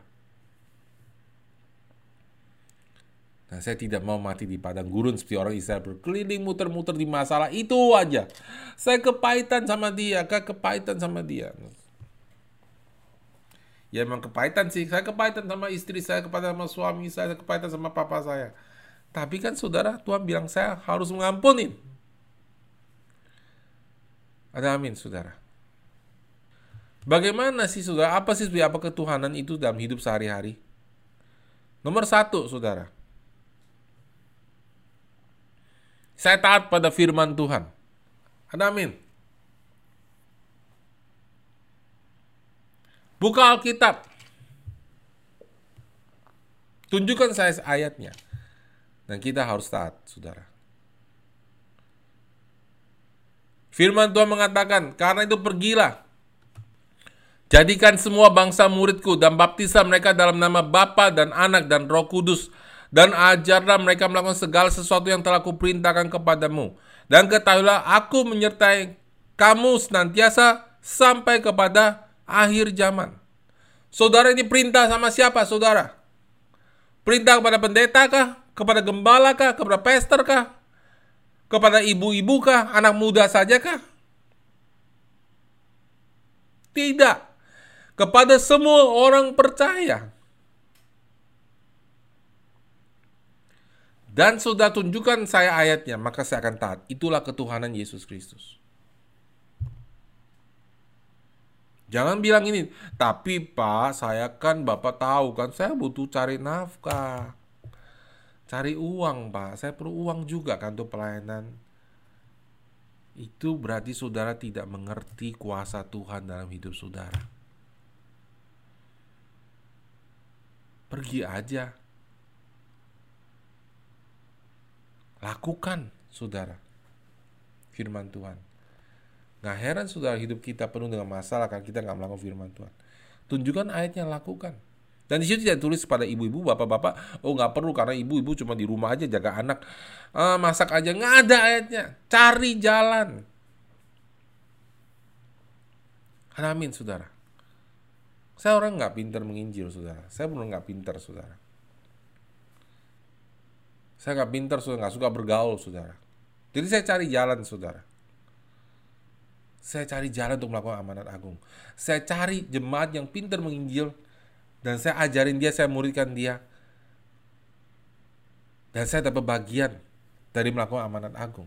Speaker 1: Nah, saya tidak mau mati di padang gurun seperti orang Israel berkeliling muter-muter di masalah itu aja. Saya kepahitan sama dia, kak kepahitan sama dia. Ya emang kepahitan sih, saya kepahitan sama istri saya, kepahitan sama suami saya, kepahitan sama papa saya. Tapi kan saudara, Tuhan bilang saya harus mengampuni. Ada amin saudara. Bagaimana sih saudara, apa sih apa ketuhanan itu dalam hidup sehari-hari? Nomor satu saudara, Saya taat pada firman Tuhan. Ada amin. Buka Alkitab. Tunjukkan saya ayatnya. Dan kita harus taat, saudara. Firman Tuhan mengatakan, karena itu pergilah. Jadikan semua bangsa muridku dan baptislah mereka dalam nama Bapa dan Anak dan Roh Kudus dan ajarlah mereka melakukan segala sesuatu yang telah kuperintahkan kepadamu. Dan ketahuilah aku menyertai kamu senantiasa sampai kepada akhir zaman. Saudara ini perintah sama siapa saudara? Perintah kepada pendeta kah? Kepada gembala kah? Kepada pester kah? Kepada ibu-ibu kah? Anak muda saja kah? Tidak. Kepada semua orang percaya. dan sudah tunjukkan saya ayatnya, maka saya akan taat. Itulah ketuhanan Yesus Kristus. Jangan bilang ini, tapi Pak, saya kan Bapak tahu kan, saya butuh cari nafkah. Cari uang, Pak. Saya perlu uang juga kan untuk pelayanan. Itu berarti saudara tidak mengerti kuasa Tuhan dalam hidup saudara. Pergi aja Lakukan, saudara. Firman Tuhan. Nggak heran saudara hidup kita penuh dengan masalah karena kita nggak melakukan firman Tuhan. Tunjukkan ayatnya, lakukan. Dan di situ tidak tulis pada ibu-ibu, bapak-bapak, oh nggak perlu karena ibu-ibu cuma di rumah aja jaga anak, uh, masak aja, nggak ada ayatnya. Cari jalan. Amin, saudara. Saya orang nggak pintar menginjil, saudara. Saya benar nggak pintar, saudara. Saya nggak pintar, sudah nggak suka bergaul, saudara. Jadi saya cari jalan, saudara. Saya cari jalan untuk melakukan amanat agung. Saya cari jemaat yang pintar menginjil dan saya ajarin dia, saya muridkan dia. Dan saya dapat bagian dari melakukan amanat agung.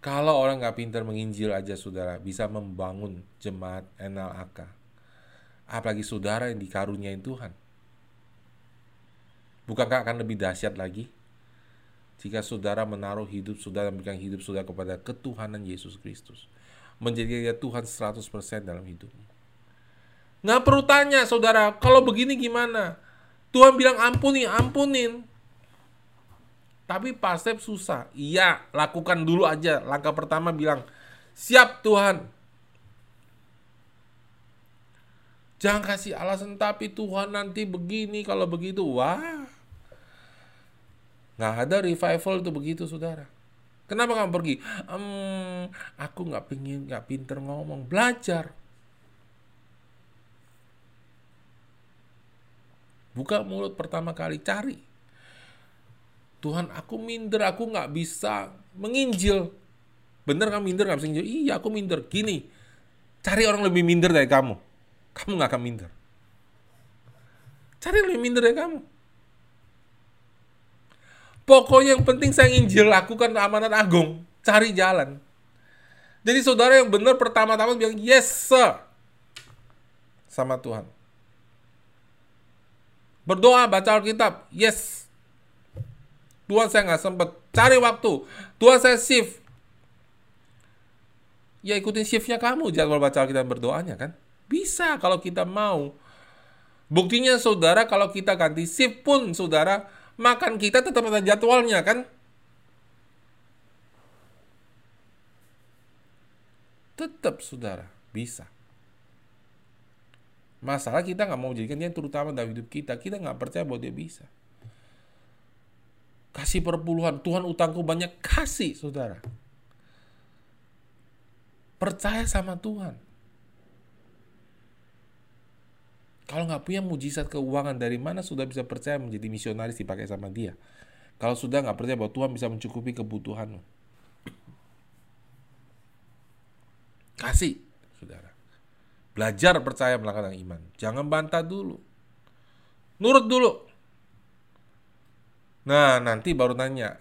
Speaker 1: Kalau orang nggak pintar menginjil aja saudara bisa membangun jemaat NLAK. Apalagi saudara yang dikaruniai Tuhan. Bukankah akan lebih dahsyat lagi jika saudara menaruh hidup saudara memberikan hidup saudara kepada ketuhanan Yesus Kristus. Menjadi Tuhan 100% dalam hidupmu. Nggak perlu tanya saudara, kalau begini gimana? Tuhan bilang ampuni, ampunin. Tapi pasti susah. Iya, lakukan dulu aja. Langkah pertama bilang, siap Tuhan. Jangan kasih alasan tapi Tuhan nanti begini kalau begitu. Wah, Nggak ada revival itu begitu, saudara. Kenapa kamu pergi? Um, aku nggak pingin, nggak pinter ngomong. Belajar. Buka mulut pertama kali, cari. Tuhan, aku minder, aku nggak bisa menginjil. Bener kamu minder nggak bisa menginjil? Iya, aku minder. Gini, cari orang lebih minder dari kamu. Kamu nggak akan minder. Cari yang lebih minder dari kamu. Pokoknya yang penting saya injil lakukan amanat agung. Cari jalan. Jadi saudara yang benar pertama-tama bilang yes sir. Sama Tuhan. Berdoa, baca Alkitab. Yes. Tuhan saya nggak sempat. Cari waktu. Tuhan saya shift. Ya ikutin shiftnya kamu jadwal baca Alkitab berdoanya kan. Bisa kalau kita mau. Buktinya saudara kalau kita ganti shift pun saudara makan kita tetap ada jadwalnya kan? Tetap saudara, bisa. Masalah kita nggak mau jadikan dia terutama dalam hidup kita. Kita nggak percaya bahwa dia bisa. Kasih perpuluhan. Tuhan utangku banyak. Kasih saudara. Percaya sama Tuhan. Kalau nggak punya mujizat keuangan dari mana sudah bisa percaya menjadi misionaris dipakai sama dia? Kalau sudah nggak percaya bahwa Tuhan bisa mencukupi kebutuhanmu. Kasih. Belajar percaya melakukan iman. Jangan bantah dulu. Nurut dulu. Nah, nanti baru nanya.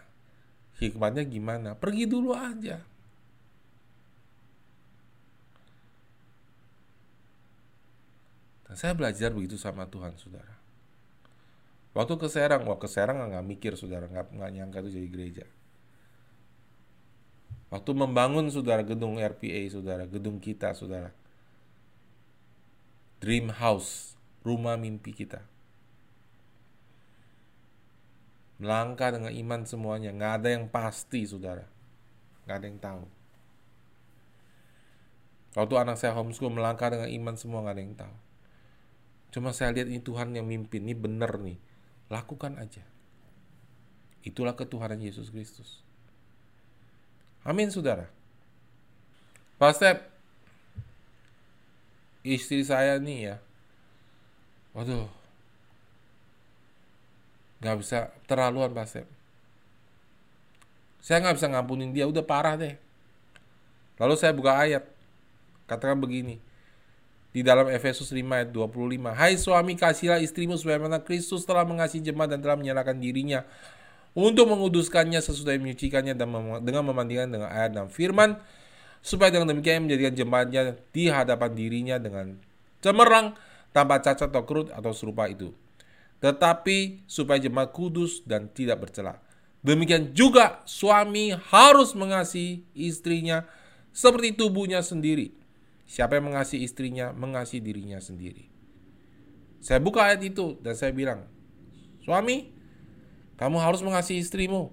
Speaker 1: Hikmatnya gimana? Pergi dulu aja. Dan saya belajar begitu sama Tuhan, saudara. Waktu ke Serang, wah ke Serang nggak mikir, saudara, nggak, nggak nyangka itu jadi gereja. Waktu membangun, saudara, gedung RPA, saudara, gedung kita, saudara. Dream house, rumah mimpi kita. Melangkah dengan iman semuanya, nggak ada yang pasti, saudara. Nggak ada yang tahu. Waktu anak saya homeschool melangkah dengan iman semua nggak ada yang tahu. Cuma saya lihat ini Tuhan yang mimpin, ini benar nih. Lakukan aja. Itulah ketuhanan Yesus Kristus. Amin, saudara. Istri saya nih ya, waduh, nggak bisa terlaluan Pak Step. Saya nggak bisa ngampunin dia, udah parah deh. Lalu saya buka ayat, katakan begini, di dalam Efesus 5 ayat 25. Hai suami kasihlah istrimu sebagaimana Kristus telah mengasihi jemaat dan telah menyerahkan dirinya untuk menguduskannya sesudah menyucikannya dan mem dengan memandikan dengan air dan firman supaya dengan demikian menjadikan jemaatnya di hadapan dirinya dengan cemerlang tanpa cacat atau kerut atau serupa itu. Tetapi supaya jemaat kudus dan tidak bercela. Demikian juga suami harus mengasihi istrinya seperti tubuhnya sendiri. Siapa yang mengasihi istrinya, mengasihi dirinya sendiri. Saya buka ayat itu dan saya bilang, suami, kamu harus mengasihi istrimu.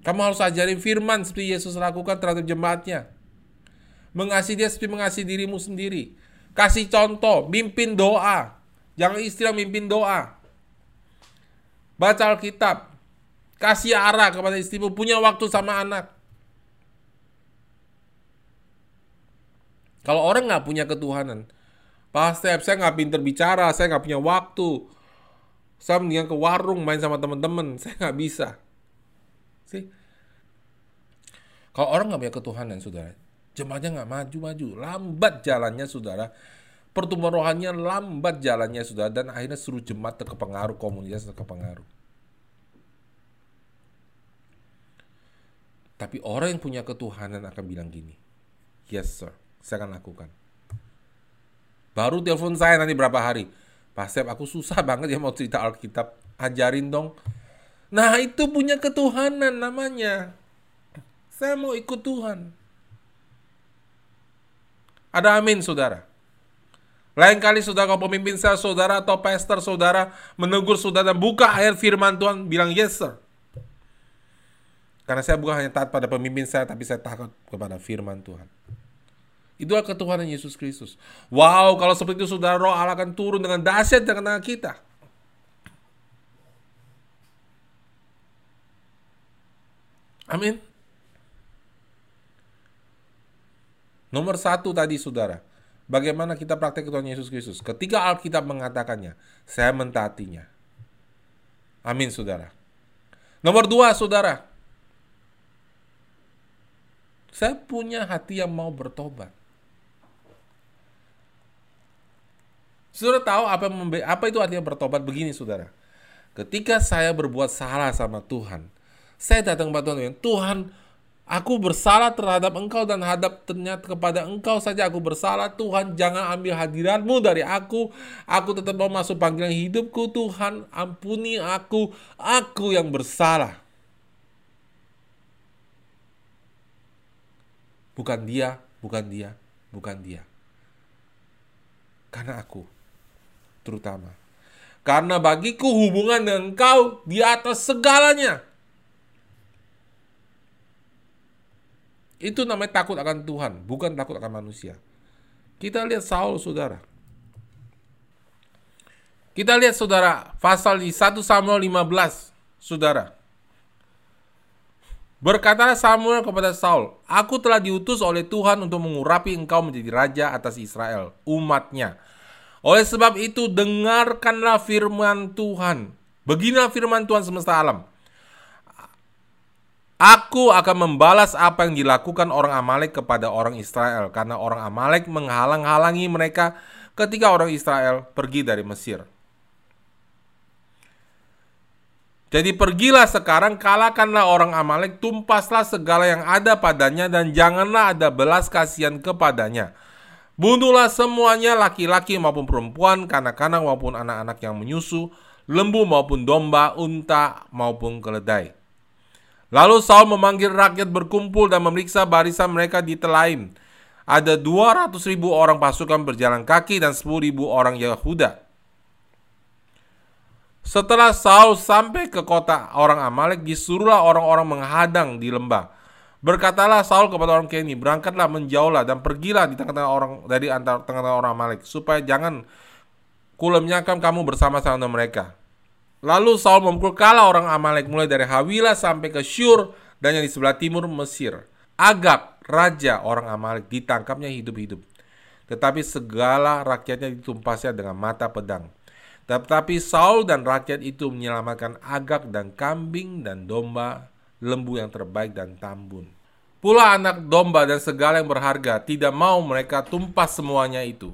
Speaker 1: Kamu harus ajarin firman seperti Yesus lakukan terhadap jemaatnya. Mengasihi dia seperti mengasihi dirimu sendiri. Kasih contoh, mimpin doa. Jangan istri yang mimpin doa. Baca Alkitab. Kasih arah kepada istrimu. Punya waktu sama anak. Kalau orang nggak punya ketuhanan, pasti saya nggak pinter bicara, saya nggak punya waktu. Saya mendingan ke warung main sama teman-teman, saya nggak bisa. Sih. Kalau orang nggak punya ketuhanan, saudara, jemaatnya nggak maju-maju, lambat jalannya, saudara. Pertumbuhan rohaninya lambat jalannya, saudara, dan akhirnya seluruh jemaat terkepengaruh, komunitas terkepengaruh. Tapi orang yang punya ketuhanan akan bilang gini, yes sir, saya akan lakukan. Baru telepon saya nanti berapa hari. Pak Sep, aku susah banget ya mau cerita Alkitab. Ajarin dong. Nah itu punya ketuhanan namanya. Saya mau ikut Tuhan. Ada amin saudara. Lain kali saudara kalau pemimpin saya saudara atau pastor saudara menegur saudara dan buka ayat firman Tuhan bilang yes sir. Karena saya bukan hanya taat pada pemimpin saya tapi saya takut kepada firman Tuhan. Itulah ketuhanan Yesus Kristus. Wow, kalau seperti itu saudara roh Allah akan turun dengan dahsyat dengan tengah kita. Amin. Nomor satu tadi saudara, bagaimana kita praktek Tuhan Yesus Kristus. Ketika Alkitab mengatakannya, saya mentaatinya. Amin saudara. Nomor dua saudara, saya punya hati yang mau bertobat. Saudara tahu apa apa itu artinya bertobat begini saudara. Ketika saya berbuat salah sama Tuhan, saya datang kepada Tuhan, Tuhan Aku bersalah terhadap engkau dan hadap ternyata kepada engkau saja aku bersalah. Tuhan jangan ambil hadiratmu dari aku. Aku tetap mau masuk panggilan hidupku. Tuhan ampuni aku. Aku yang bersalah. Bukan dia, bukan dia, bukan dia. Karena aku, terutama. Karena bagiku hubungan dengan engkau di atas segalanya. Itu namanya takut akan Tuhan, bukan takut akan manusia. Kita lihat Saul, saudara. Kita lihat, saudara, pasal di 1 Samuel 15, saudara. Berkatalah Samuel kepada Saul, Aku telah diutus oleh Tuhan untuk mengurapi engkau menjadi raja atas Israel, umatnya. Oleh sebab itu, dengarkanlah firman Tuhan. Beginilah firman Tuhan semesta alam. Aku akan membalas apa yang dilakukan orang Amalek kepada orang Israel karena orang Amalek menghalang-halangi mereka ketika orang Israel pergi dari Mesir. Jadi pergilah sekarang, kalahkanlah orang Amalek, tumpaslah segala yang ada padanya dan janganlah ada belas kasihan kepadanya. Bunuhlah semuanya laki-laki maupun perempuan, kanak-kanak maupun anak-anak yang menyusu, lembu maupun domba, unta maupun keledai. Lalu Saul memanggil rakyat berkumpul dan memeriksa barisan mereka di Telaim. Ada 200 ribu orang pasukan berjalan kaki dan 10 ribu orang Yehuda. Setelah Saul sampai ke kota orang Amalek, disuruhlah orang-orang menghadang di lembah. Berkatalah Saul kepada orang Keni, berangkatlah menjauhlah dan pergilah di tengah-tengah orang dari antara tengah-tengah orang Amalek, supaya jangan kulemnyakan kamu bersama-sama mereka. Lalu Saul memukul kalah orang Amalek mulai dari Hawilah sampai ke Syur dan yang di sebelah timur Mesir. Agak raja orang Amalek ditangkapnya hidup-hidup. Tetapi segala rakyatnya ditumpasnya dengan mata pedang. Tetapi Saul dan rakyat itu menyelamatkan agak dan kambing dan domba, lembu yang terbaik dan tambun. Pula anak domba dan segala yang berharga tidak mau mereka tumpas semuanya itu.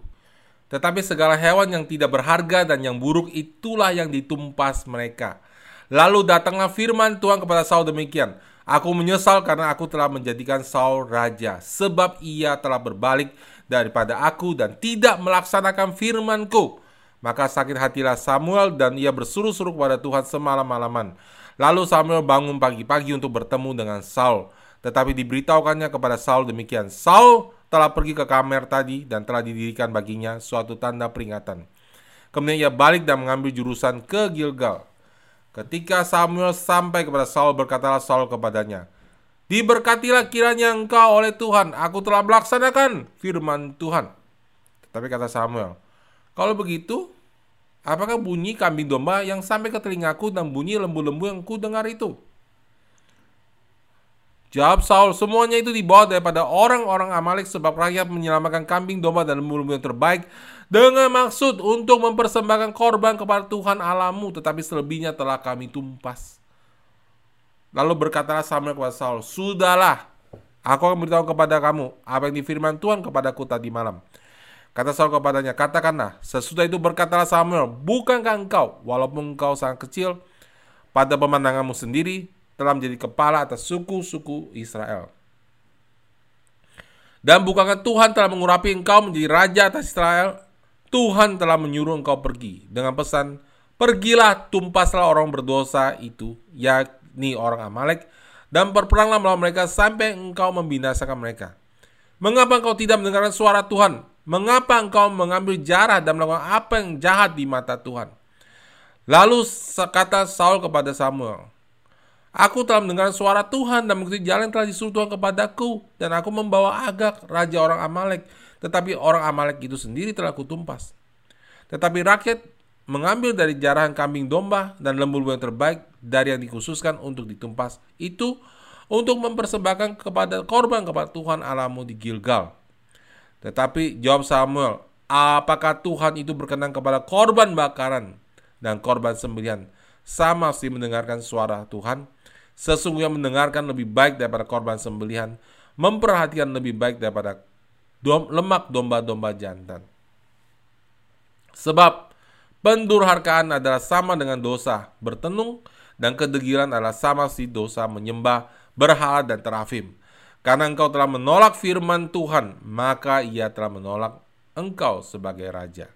Speaker 1: Tetapi segala hewan yang tidak berharga dan yang buruk itulah yang ditumpas mereka. Lalu datanglah firman Tuhan kepada Saul demikian. Aku menyesal karena aku telah menjadikan Saul raja. Sebab ia telah berbalik daripada aku dan tidak melaksanakan firmanku. Maka sakit hatilah Samuel dan ia bersuruh-suruh kepada Tuhan semalam-malaman. Lalu Samuel bangun pagi-pagi untuk bertemu dengan Saul. Tetapi diberitahukannya kepada Saul demikian. Saul telah pergi ke kamar tadi dan telah didirikan baginya suatu tanda peringatan. Kemudian ia balik dan mengambil jurusan ke Gilgal. Ketika Samuel sampai kepada Saul, berkatalah Saul kepadanya, Diberkatilah kiranya engkau oleh Tuhan, aku telah melaksanakan firman Tuhan. Tetapi kata Samuel, kalau begitu, apakah bunyi kambing domba yang sampai ke telingaku dan bunyi lembu-lembu yang ku dengar itu? Jawab Saul, semuanya itu dibawa daripada orang-orang Amalek sebab rakyat menyelamatkan kambing, domba, dan lembu-lembu yang terbaik dengan maksud untuk mempersembahkan korban kepada Tuhan Alamu, tetapi selebihnya telah kami tumpas. Lalu berkatalah Samuel kepada Saul, Sudahlah, aku akan beritahu kepada kamu apa yang difirman Tuhan kepadaku tadi malam. Kata Saul kepadanya, katakanlah, sesudah itu berkatalah Samuel, bukankah engkau, walaupun engkau sangat kecil, pada pemandanganmu sendiri, telah menjadi kepala atas suku-suku Israel. Dan bukankah Tuhan telah mengurapi engkau menjadi raja atas Israel? Tuhan telah menyuruh engkau pergi dengan pesan, Pergilah tumpaslah orang berdosa itu, yakni orang Amalek, dan berperanglah melawan mereka sampai engkau membinasakan mereka. Mengapa engkau tidak mendengarkan suara Tuhan? Mengapa engkau mengambil jarah dan melakukan apa yang jahat di mata Tuhan? Lalu kata Saul kepada Samuel, Aku telah mendengar suara Tuhan dan mengikuti jalan yang telah disuruh Tuhan kepadaku. Dan aku membawa Agak, raja orang Amalek. Tetapi orang Amalek itu sendiri telah kutumpas. Tetapi rakyat mengambil dari jarahan kambing domba dan lembu-lembu yang terbaik dari yang dikhususkan untuk ditumpas. Itu untuk mempersembahkan kepada korban kepada Tuhan Allahmu di Gilgal. Tetapi jawab Samuel, apakah Tuhan itu berkenan kepada korban bakaran dan korban sembelihan sama sih mendengarkan suara Tuhan? Sesungguhnya mendengarkan lebih baik daripada korban sembelihan, memperhatikan lebih baik daripada dom, lemak domba-domba jantan. Sebab pendurhakaan adalah sama dengan dosa bertenung dan kedegilan adalah sama si dosa menyembah berhala dan terafim. Karena engkau telah menolak firman Tuhan, maka ia telah menolak engkau sebagai raja.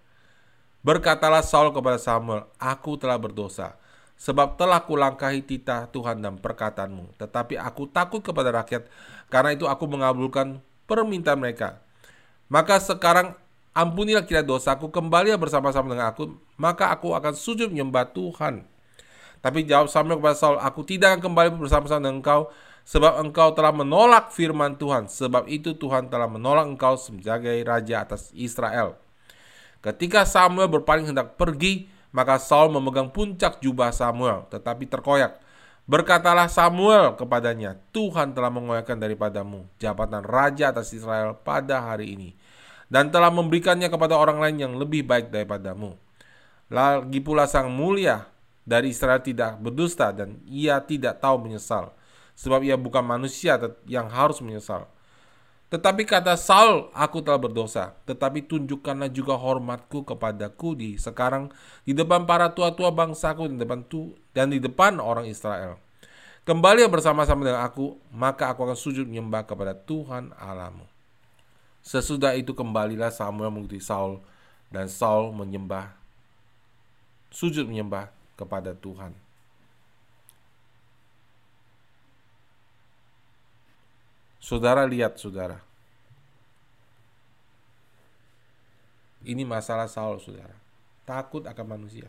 Speaker 1: Berkatalah Saul kepada Samuel, Aku telah berdosa, sebab telah kulangkahi titah Tuhan dan perkataanmu. Tetapi aku takut kepada rakyat, karena itu aku mengabulkan permintaan mereka. Maka sekarang ampunilah kira dosaku, kembali bersama-sama dengan aku, maka aku akan sujud menyembah Tuhan. Tapi jawab Samuel kepada Saul, aku tidak akan kembali bersama-sama dengan engkau, sebab engkau telah menolak firman Tuhan. Sebab itu Tuhan telah menolak engkau sebagai raja atas Israel. Ketika Samuel berpaling hendak pergi, maka Saul memegang puncak jubah Samuel, tetapi terkoyak. Berkatalah Samuel kepadanya, Tuhan telah mengoyakkan daripadamu jabatan raja atas Israel pada hari ini, dan telah memberikannya kepada orang lain yang lebih baik daripadamu. Lagi pula sang mulia dari Israel tidak berdusta dan ia tidak tahu menyesal sebab ia bukan manusia yang harus menyesal. Tetapi kata Saul, aku telah berdosa. Tetapi tunjukkanlah juga hormatku kepadaku di sekarang di depan para tua-tua bangsaku di depan tu, dan di depan orang Israel. Kembali bersama-sama dengan aku, maka aku akan sujud menyembah kepada Tuhan Allahmu. Sesudah itu kembalilah Samuel mengikuti Saul dan Saul menyembah sujud menyembah kepada Tuhan. Saudara lihat, saudara. Ini masalah Saul, saudara. Takut akan manusia.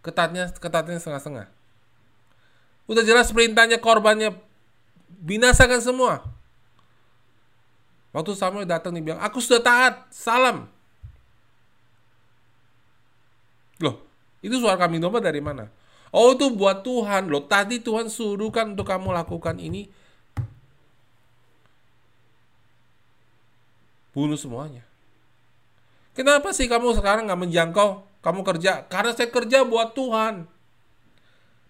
Speaker 1: Ketatnya, ketatnya setengah-setengah. Udah jelas perintahnya korbannya binasakan semua. Waktu Samuel datang nih bilang, aku sudah taat, salam. Loh, itu suara kami domba dari mana? Oh itu buat Tuhan loh. Tadi Tuhan suruh kan untuk kamu lakukan ini. Bunuh semuanya. Kenapa sih kamu sekarang nggak menjangkau? Kamu kerja karena saya kerja buat Tuhan.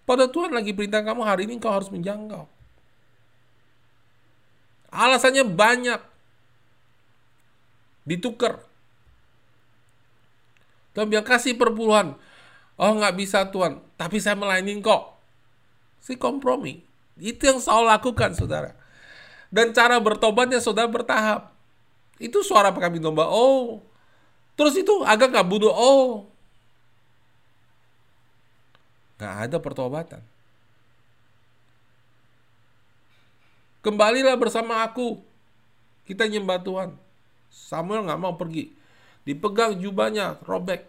Speaker 1: Pada Tuhan lagi perintah kamu hari ini kau harus menjangkau. Alasannya banyak. Ditukar. Tuhan bilang kasih perpuluhan. Oh nggak bisa Tuhan, tapi saya melayani kok. Si kompromi. Itu yang Saul lakukan saudara. Dan cara bertobatnya saudara bertahap. Itu suara kambing domba. Oh. Terus itu agak nggak bunuh. Oh. Nggak ada pertobatan. Kembalilah bersama aku. Kita nyembah Tuhan. Samuel nggak mau pergi. Dipegang jubahnya, robek.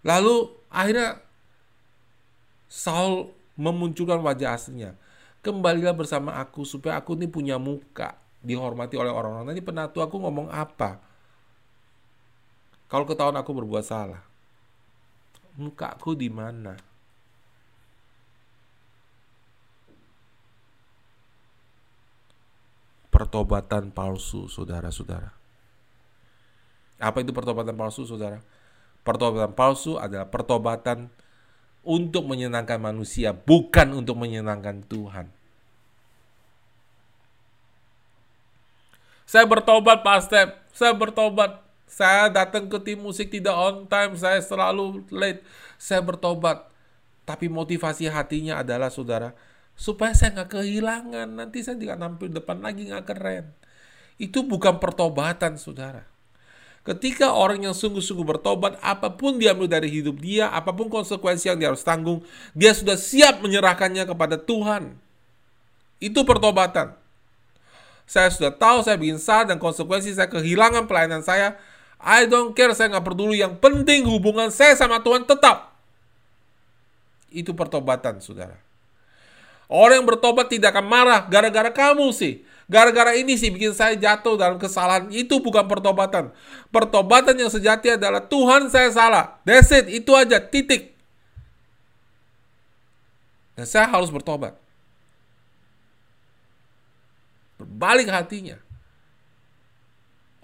Speaker 1: Lalu akhirnya Saul memunculkan wajah aslinya. Kembalilah bersama aku supaya aku ini punya muka dihormati oleh orang-orang. Nanti penatu aku ngomong apa? Kalau ketahuan aku berbuat salah, mukaku di mana? Pertobatan palsu, saudara-saudara. Apa itu pertobatan palsu, saudara? Pertobatan palsu adalah pertobatan untuk menyenangkan manusia, bukan untuk menyenangkan Tuhan. Saya bertobat Pak Step, saya bertobat. Saya datang ke tim musik tidak on time, saya selalu late. Saya bertobat. Tapi motivasi hatinya adalah saudara, supaya saya nggak kehilangan. Nanti saya tidak nampil depan lagi nggak keren. Itu bukan pertobatan saudara. Ketika orang yang sungguh-sungguh bertobat, apa pun diambil dari hidup dia, apa pun konsekuensi yang dia harus tanggung, dia sudah siap menyerahkannya kepada Tuhan. Itu pertobatan saya sudah tahu saya bikin salah dan konsekuensi saya kehilangan pelayanan saya. I don't care, saya nggak peduli. Yang penting hubungan saya sama Tuhan tetap. Itu pertobatan, saudara. Orang yang bertobat tidak akan marah gara-gara kamu sih. Gara-gara ini sih bikin saya jatuh dalam kesalahan. Itu bukan pertobatan. Pertobatan yang sejati adalah Tuhan saya salah. That's it. Itu aja. Titik. Dan saya harus bertobat. Berbalik hatinya.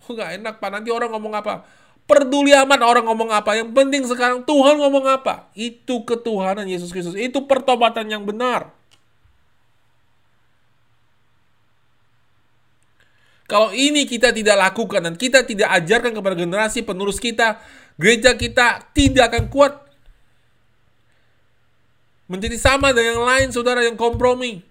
Speaker 1: Oh, gak enak Pak, nanti orang ngomong apa? Peduli amat orang ngomong apa. Yang penting sekarang Tuhan ngomong apa. Itu ketuhanan Yesus Kristus. Itu pertobatan yang benar. Kalau ini kita tidak lakukan dan kita tidak ajarkan kepada generasi penerus kita, gereja kita tidak akan kuat. Menjadi sama dengan yang lain, saudara, yang kompromi.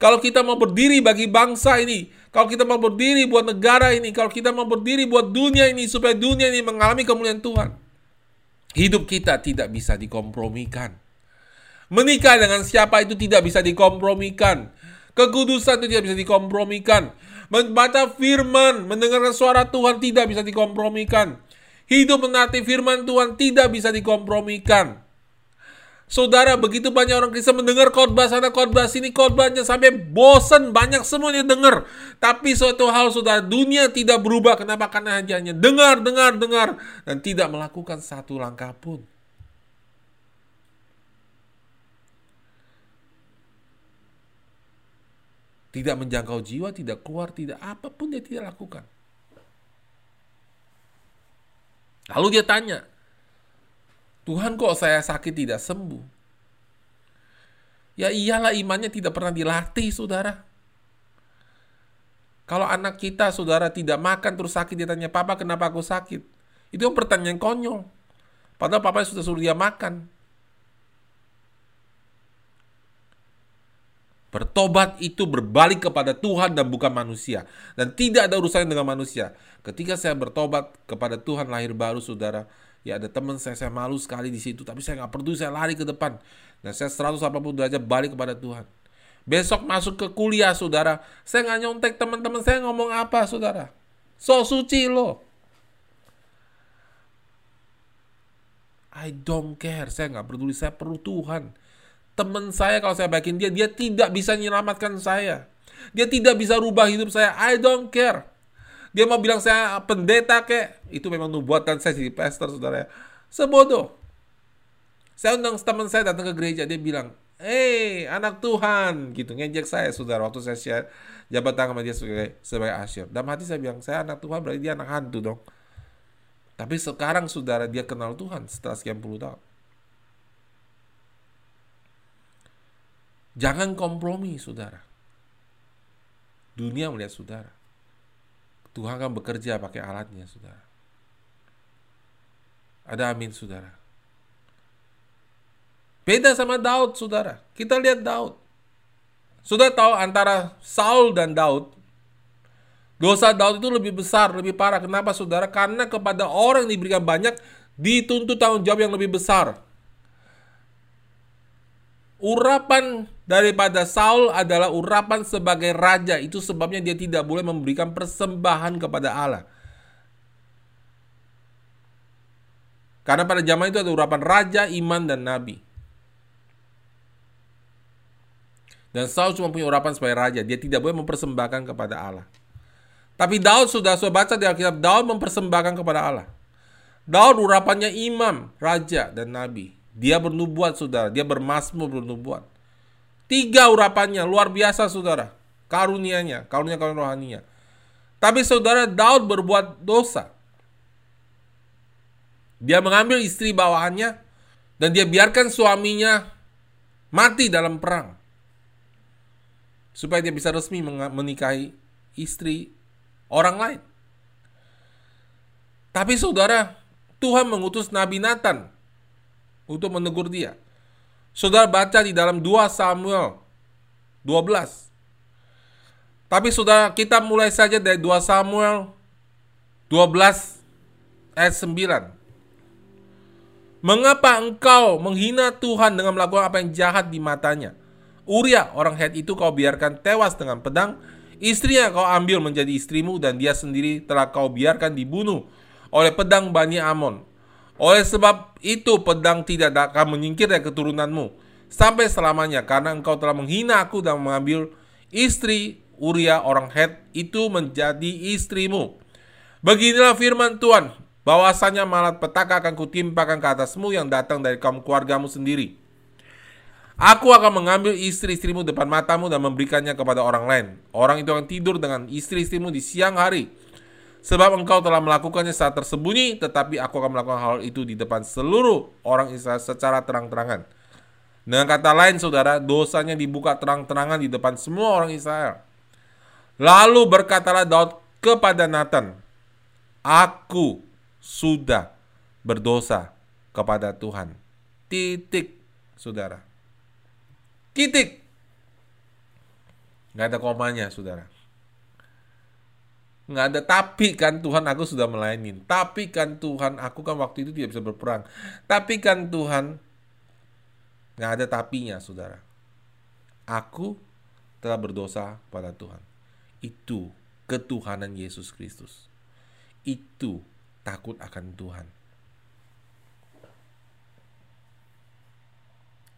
Speaker 1: Kalau kita mau berdiri bagi bangsa ini, kalau kita mau berdiri buat negara ini, kalau kita mau berdiri buat dunia ini, supaya dunia ini mengalami kemuliaan Tuhan. Hidup kita tidak bisa dikompromikan. Menikah dengan siapa itu tidak bisa dikompromikan. Kekudusan itu tidak bisa dikompromikan. Membaca firman, mendengarkan suara Tuhan tidak bisa dikompromikan. Hidup menati firman Tuhan tidak bisa dikompromikan. Saudara, begitu banyak orang Kristen mendengar khotbah sana, khotbah sini, khotbahnya sampai bosan, banyak semuanya dengar. Tapi suatu hal sudah dunia tidak berubah. Kenapa? Karena hanya dengar, dengar, dengar dan tidak melakukan satu langkah pun. Tidak menjangkau jiwa, tidak keluar, tidak apa pun dia tidak lakukan. Lalu dia tanya, Tuhan kok saya sakit tidak sembuh? Ya iyalah imannya tidak pernah dilatih, saudara. Kalau anak kita, saudara, tidak makan terus sakit, dia tanya, Papa kenapa aku sakit? Itu yang pertanyaan konyol. Padahal papa sudah suruh dia makan. Bertobat itu berbalik kepada Tuhan dan bukan manusia. Dan tidak ada urusannya dengan manusia. Ketika saya bertobat kepada Tuhan lahir baru saudara. Ya ada teman saya, saya malu sekali di situ. Tapi saya nggak peduli, saya lari ke depan. Dan saya 180 derajat balik kepada Tuhan. Besok masuk ke kuliah saudara. Saya nggak nyontek teman-teman saya ngomong apa saudara. So suci loh. I don't care, saya nggak peduli, saya perlu Tuhan teman saya kalau saya baikin dia, dia tidak bisa menyelamatkan saya. Dia tidak bisa rubah hidup saya. I don't care. Dia mau bilang saya pendeta kek. Itu memang nubuatan saya jadi pastor, saudara. Sebodoh. Saya undang teman saya datang ke gereja. Dia bilang, Eh, hey, anak Tuhan. Gitu, ngejek saya, saudara. Waktu saya share jabat tangan sama dia sebagai, sebagai asyir. Dalam hati saya bilang, saya anak Tuhan berarti dia anak hantu dong. Tapi sekarang, saudara, dia kenal Tuhan setelah sekian puluh tahun. Jangan kompromi, saudara. Dunia melihat saudara. Tuhan akan bekerja pakai alatnya, saudara. Ada amin, saudara. Beda sama Daud, saudara. Kita lihat Daud. Sudah tahu antara Saul dan Daud, dosa Daud itu lebih besar, lebih parah. Kenapa, saudara? Karena kepada orang yang diberikan banyak, dituntut tanggung jawab yang lebih besar. Urapan daripada Saul adalah urapan sebagai raja. Itu sebabnya dia tidak boleh memberikan persembahan kepada Allah. Karena pada zaman itu ada urapan raja, iman, dan nabi. Dan Saul cuma punya urapan sebagai raja. Dia tidak boleh mempersembahkan kepada Allah. Tapi Daud sudah saya baca di Alkitab, Daud mempersembahkan kepada Allah. Daud urapannya imam, raja, dan nabi. Dia bernubuat, saudara. Dia bermasmur bernubuat. Tiga urapannya, luar biasa, saudara. Karunianya, karunia karunia rohaninya. Tapi saudara Daud berbuat dosa. Dia mengambil istri bawahannya dan dia biarkan suaminya mati dalam perang. Supaya dia bisa resmi menikahi istri orang lain. Tapi saudara, Tuhan mengutus Nabi Nathan untuk menegur dia. Saudara baca di dalam 2 Samuel 12. Tapi saudara kita mulai saja dari 2 Samuel 12 ayat 9. Mengapa engkau menghina Tuhan dengan melakukan apa yang jahat di matanya? Uria, orang Het itu kau biarkan tewas dengan pedang, istrinya kau ambil menjadi istrimu dan dia sendiri telah kau biarkan dibunuh oleh pedang Bani Amon. Oleh sebab itu pedang tidak akan menyingkir dari keturunanmu sampai selamanya karena engkau telah menghina aku dan mengambil istri Uria orang Het itu menjadi istrimu. Beginilah firman Tuhan, bahwasanya malat petaka akan kutimpakan ke atasmu yang datang dari kaum keluargamu sendiri. Aku akan mengambil istri-istrimu depan matamu dan memberikannya kepada orang lain. Orang itu akan tidur dengan istri-istrimu di siang hari. Sebab engkau telah melakukannya saat tersembunyi, tetapi aku akan melakukan hal itu di depan seluruh orang Israel secara terang-terangan. Dengan kata lain, saudara, dosanya dibuka terang-terangan di depan semua orang Israel. Lalu berkatalah Daud kepada Nathan, Aku sudah berdosa kepada Tuhan. Titik, saudara. Titik. Nggak ada komanya, saudara. Nggak ada tapi kan Tuhan aku sudah melayani. Tapi kan Tuhan aku kan waktu itu tidak bisa berperang. Tapi kan Tuhan nggak ada tapinya, saudara. Aku telah berdosa pada Tuhan. Itu ketuhanan Yesus Kristus. Itu takut akan Tuhan.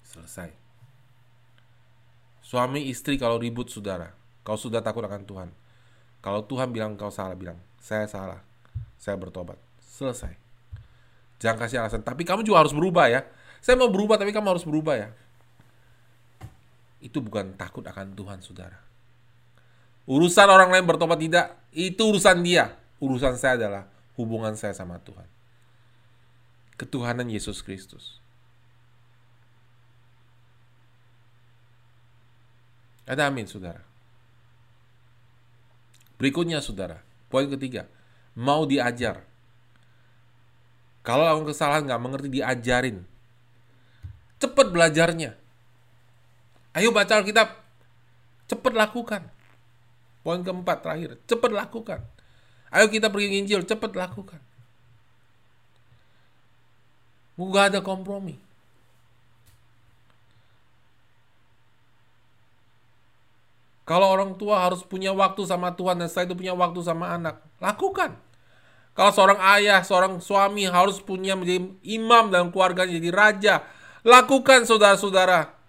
Speaker 1: Selesai. Suami istri kalau ribut saudara, kau sudah takut akan Tuhan. Kalau Tuhan bilang kau salah, bilang, saya salah, saya bertobat. Selesai. Jangan kasih alasan, tapi kamu juga harus berubah ya. Saya mau berubah, tapi kamu harus berubah ya. Itu bukan takut akan Tuhan, saudara. Urusan orang lain bertobat tidak, itu urusan dia. Urusan saya adalah hubungan saya sama Tuhan. Ketuhanan Yesus Kristus. Ada amin, saudara. Berikutnya, saudara. Poin ketiga. Mau diajar. Kalau lakukan kesalahan nggak mengerti, diajarin. Cepat belajarnya. Ayo baca Alkitab. Cepat lakukan. Poin keempat terakhir. Cepat lakukan. Ayo kita pergi nginjil. Cepat lakukan. Gak ada kompromi. Kalau orang tua harus punya waktu sama Tuhan dan setelah itu punya waktu sama anak, lakukan. Kalau seorang ayah, seorang suami harus punya menjadi imam dalam keluarganya, jadi raja, lakukan saudara-saudara.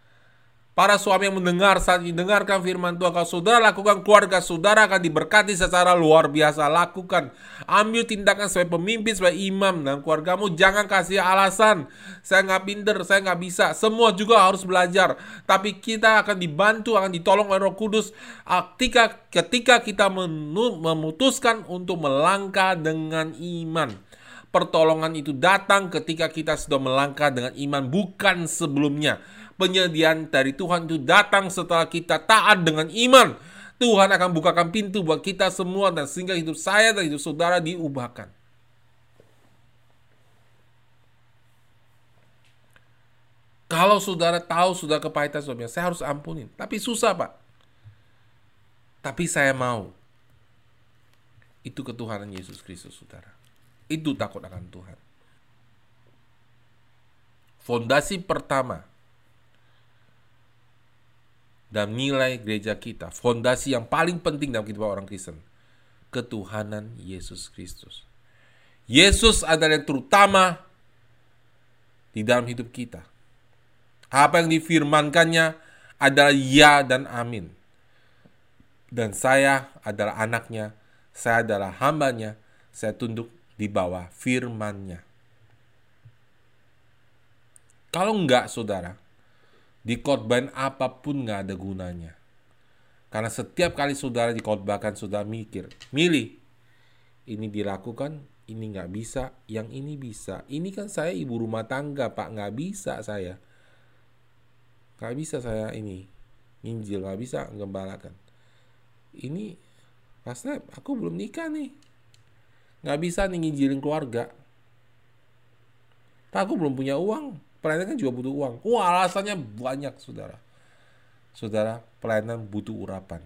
Speaker 1: Para suami yang mendengar saat mendengarkan firman Tuhan, kalau saudara lakukan keluarga saudara akan diberkati secara luar biasa. Lakukan, ambil tindakan sebagai pemimpin, sebagai imam dalam keluargamu. Jangan kasih alasan, saya nggak pinter, saya nggak bisa. Semua juga harus belajar. Tapi kita akan dibantu, akan ditolong oleh Roh Kudus. Ketika ketika kita memutuskan untuk melangkah dengan iman pertolongan itu datang ketika kita sudah melangkah dengan iman, bukan sebelumnya penyediaan dari Tuhan itu datang setelah kita taat dengan iman. Tuhan akan bukakan pintu buat kita semua dan sehingga hidup saya dan hidup saudara diubahkan. Kalau saudara tahu sudah kepahitan suaminya, saya harus ampunin. Tapi susah pak. Tapi saya mau. Itu ketuhanan Yesus Kristus saudara. Itu takut akan Tuhan. Fondasi pertama dan nilai gereja kita, fondasi yang paling penting dalam kehidupan orang Kristen, ketuhanan Yesus Kristus. Yesus adalah yang terutama di dalam hidup kita. Apa yang difirmankannya adalah ya dan amin. Dan saya adalah anaknya, saya adalah hambanya, saya tunduk di bawah firmannya. Kalau enggak, saudara, Dikotbahin apa pun nggak ada gunanya. Karena setiap kali saudara dikotbahkan, saudara mikir, milih. Ini dilakukan, ini nggak bisa, yang ini bisa. Ini kan saya ibu rumah tangga, Pak, nggak bisa saya. Nggak bisa saya ini, nginjil, nggak bisa gembalakan. Ini, Pastor, aku belum nikah nih. Nggak bisa nih nginjilin keluarga. Pak, aku belum punya uang Pelayanan kan juga butuh uang. Wah, alasannya banyak, saudara. Saudara, pelayanan butuh urapan.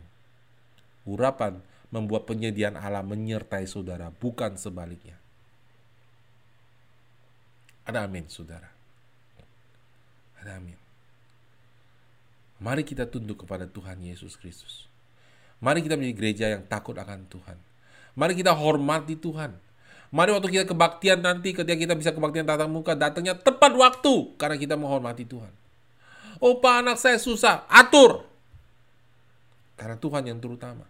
Speaker 1: Urapan membuat penyediaan Allah menyertai saudara, bukan sebaliknya. Ada amin, saudara. Ada amin. Mari kita tunduk kepada Tuhan Yesus Kristus. Mari kita menjadi gereja yang takut akan Tuhan. Mari kita hormati Tuhan. Mari waktu kita kebaktian nanti ketika kita bisa kebaktian tatap muka datangnya tepat waktu karena kita menghormati Tuhan. Oh Pak anak saya susah, atur. Karena Tuhan yang terutama.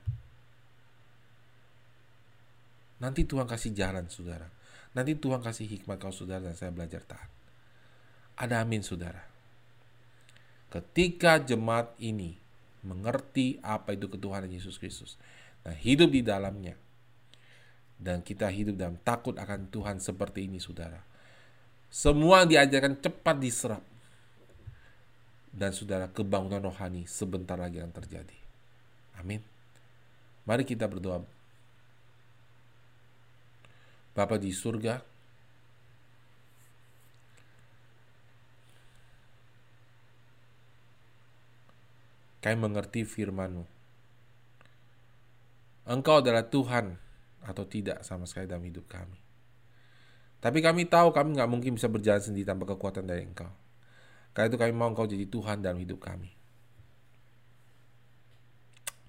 Speaker 1: Nanti Tuhan kasih jalan saudara. Nanti Tuhan kasih hikmat kau saudara dan saya belajar taat. Ada amin saudara. Ketika jemaat ini mengerti apa itu ketuhanan Yesus Kristus dan hidup di dalamnya, dan kita hidup dalam takut akan Tuhan seperti ini, saudara. Semua yang diajarkan cepat diserap, dan saudara kebangunan rohani sebentar lagi akan terjadi. Amin. Mari kita berdoa. Bapa di surga, kami mengerti firman-Mu. Engkau adalah Tuhan atau tidak sama sekali dalam hidup kami. Tapi kami tahu kami nggak mungkin bisa berjalan sendiri tanpa kekuatan dari Engkau. Karena itu kami mau Engkau jadi Tuhan dalam hidup kami.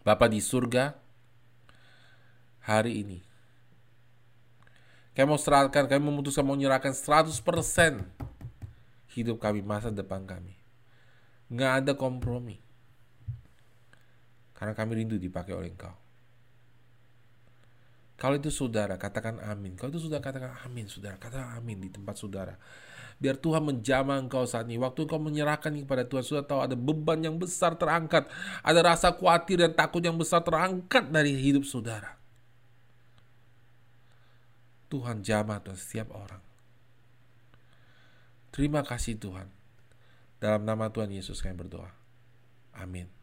Speaker 1: Bapa di surga, hari ini, kami mau serahkan, kami memutuskan mau menyerahkan 100% hidup kami, masa depan kami. Nggak ada kompromi. Karena kami rindu dipakai oleh Engkau. Kalau itu saudara, katakan amin. Kalau itu sudah katakan amin, saudara. Katakan amin di tempat saudara. Biar Tuhan menjamah engkau saat ini. Waktu engkau menyerahkan kepada Tuhan, sudah tahu ada beban yang besar terangkat. Ada rasa khawatir dan takut yang besar terangkat dari hidup saudara. Tuhan jamah Tuhan setiap orang. Terima kasih Tuhan. Dalam nama Tuhan Yesus kami berdoa. Amin.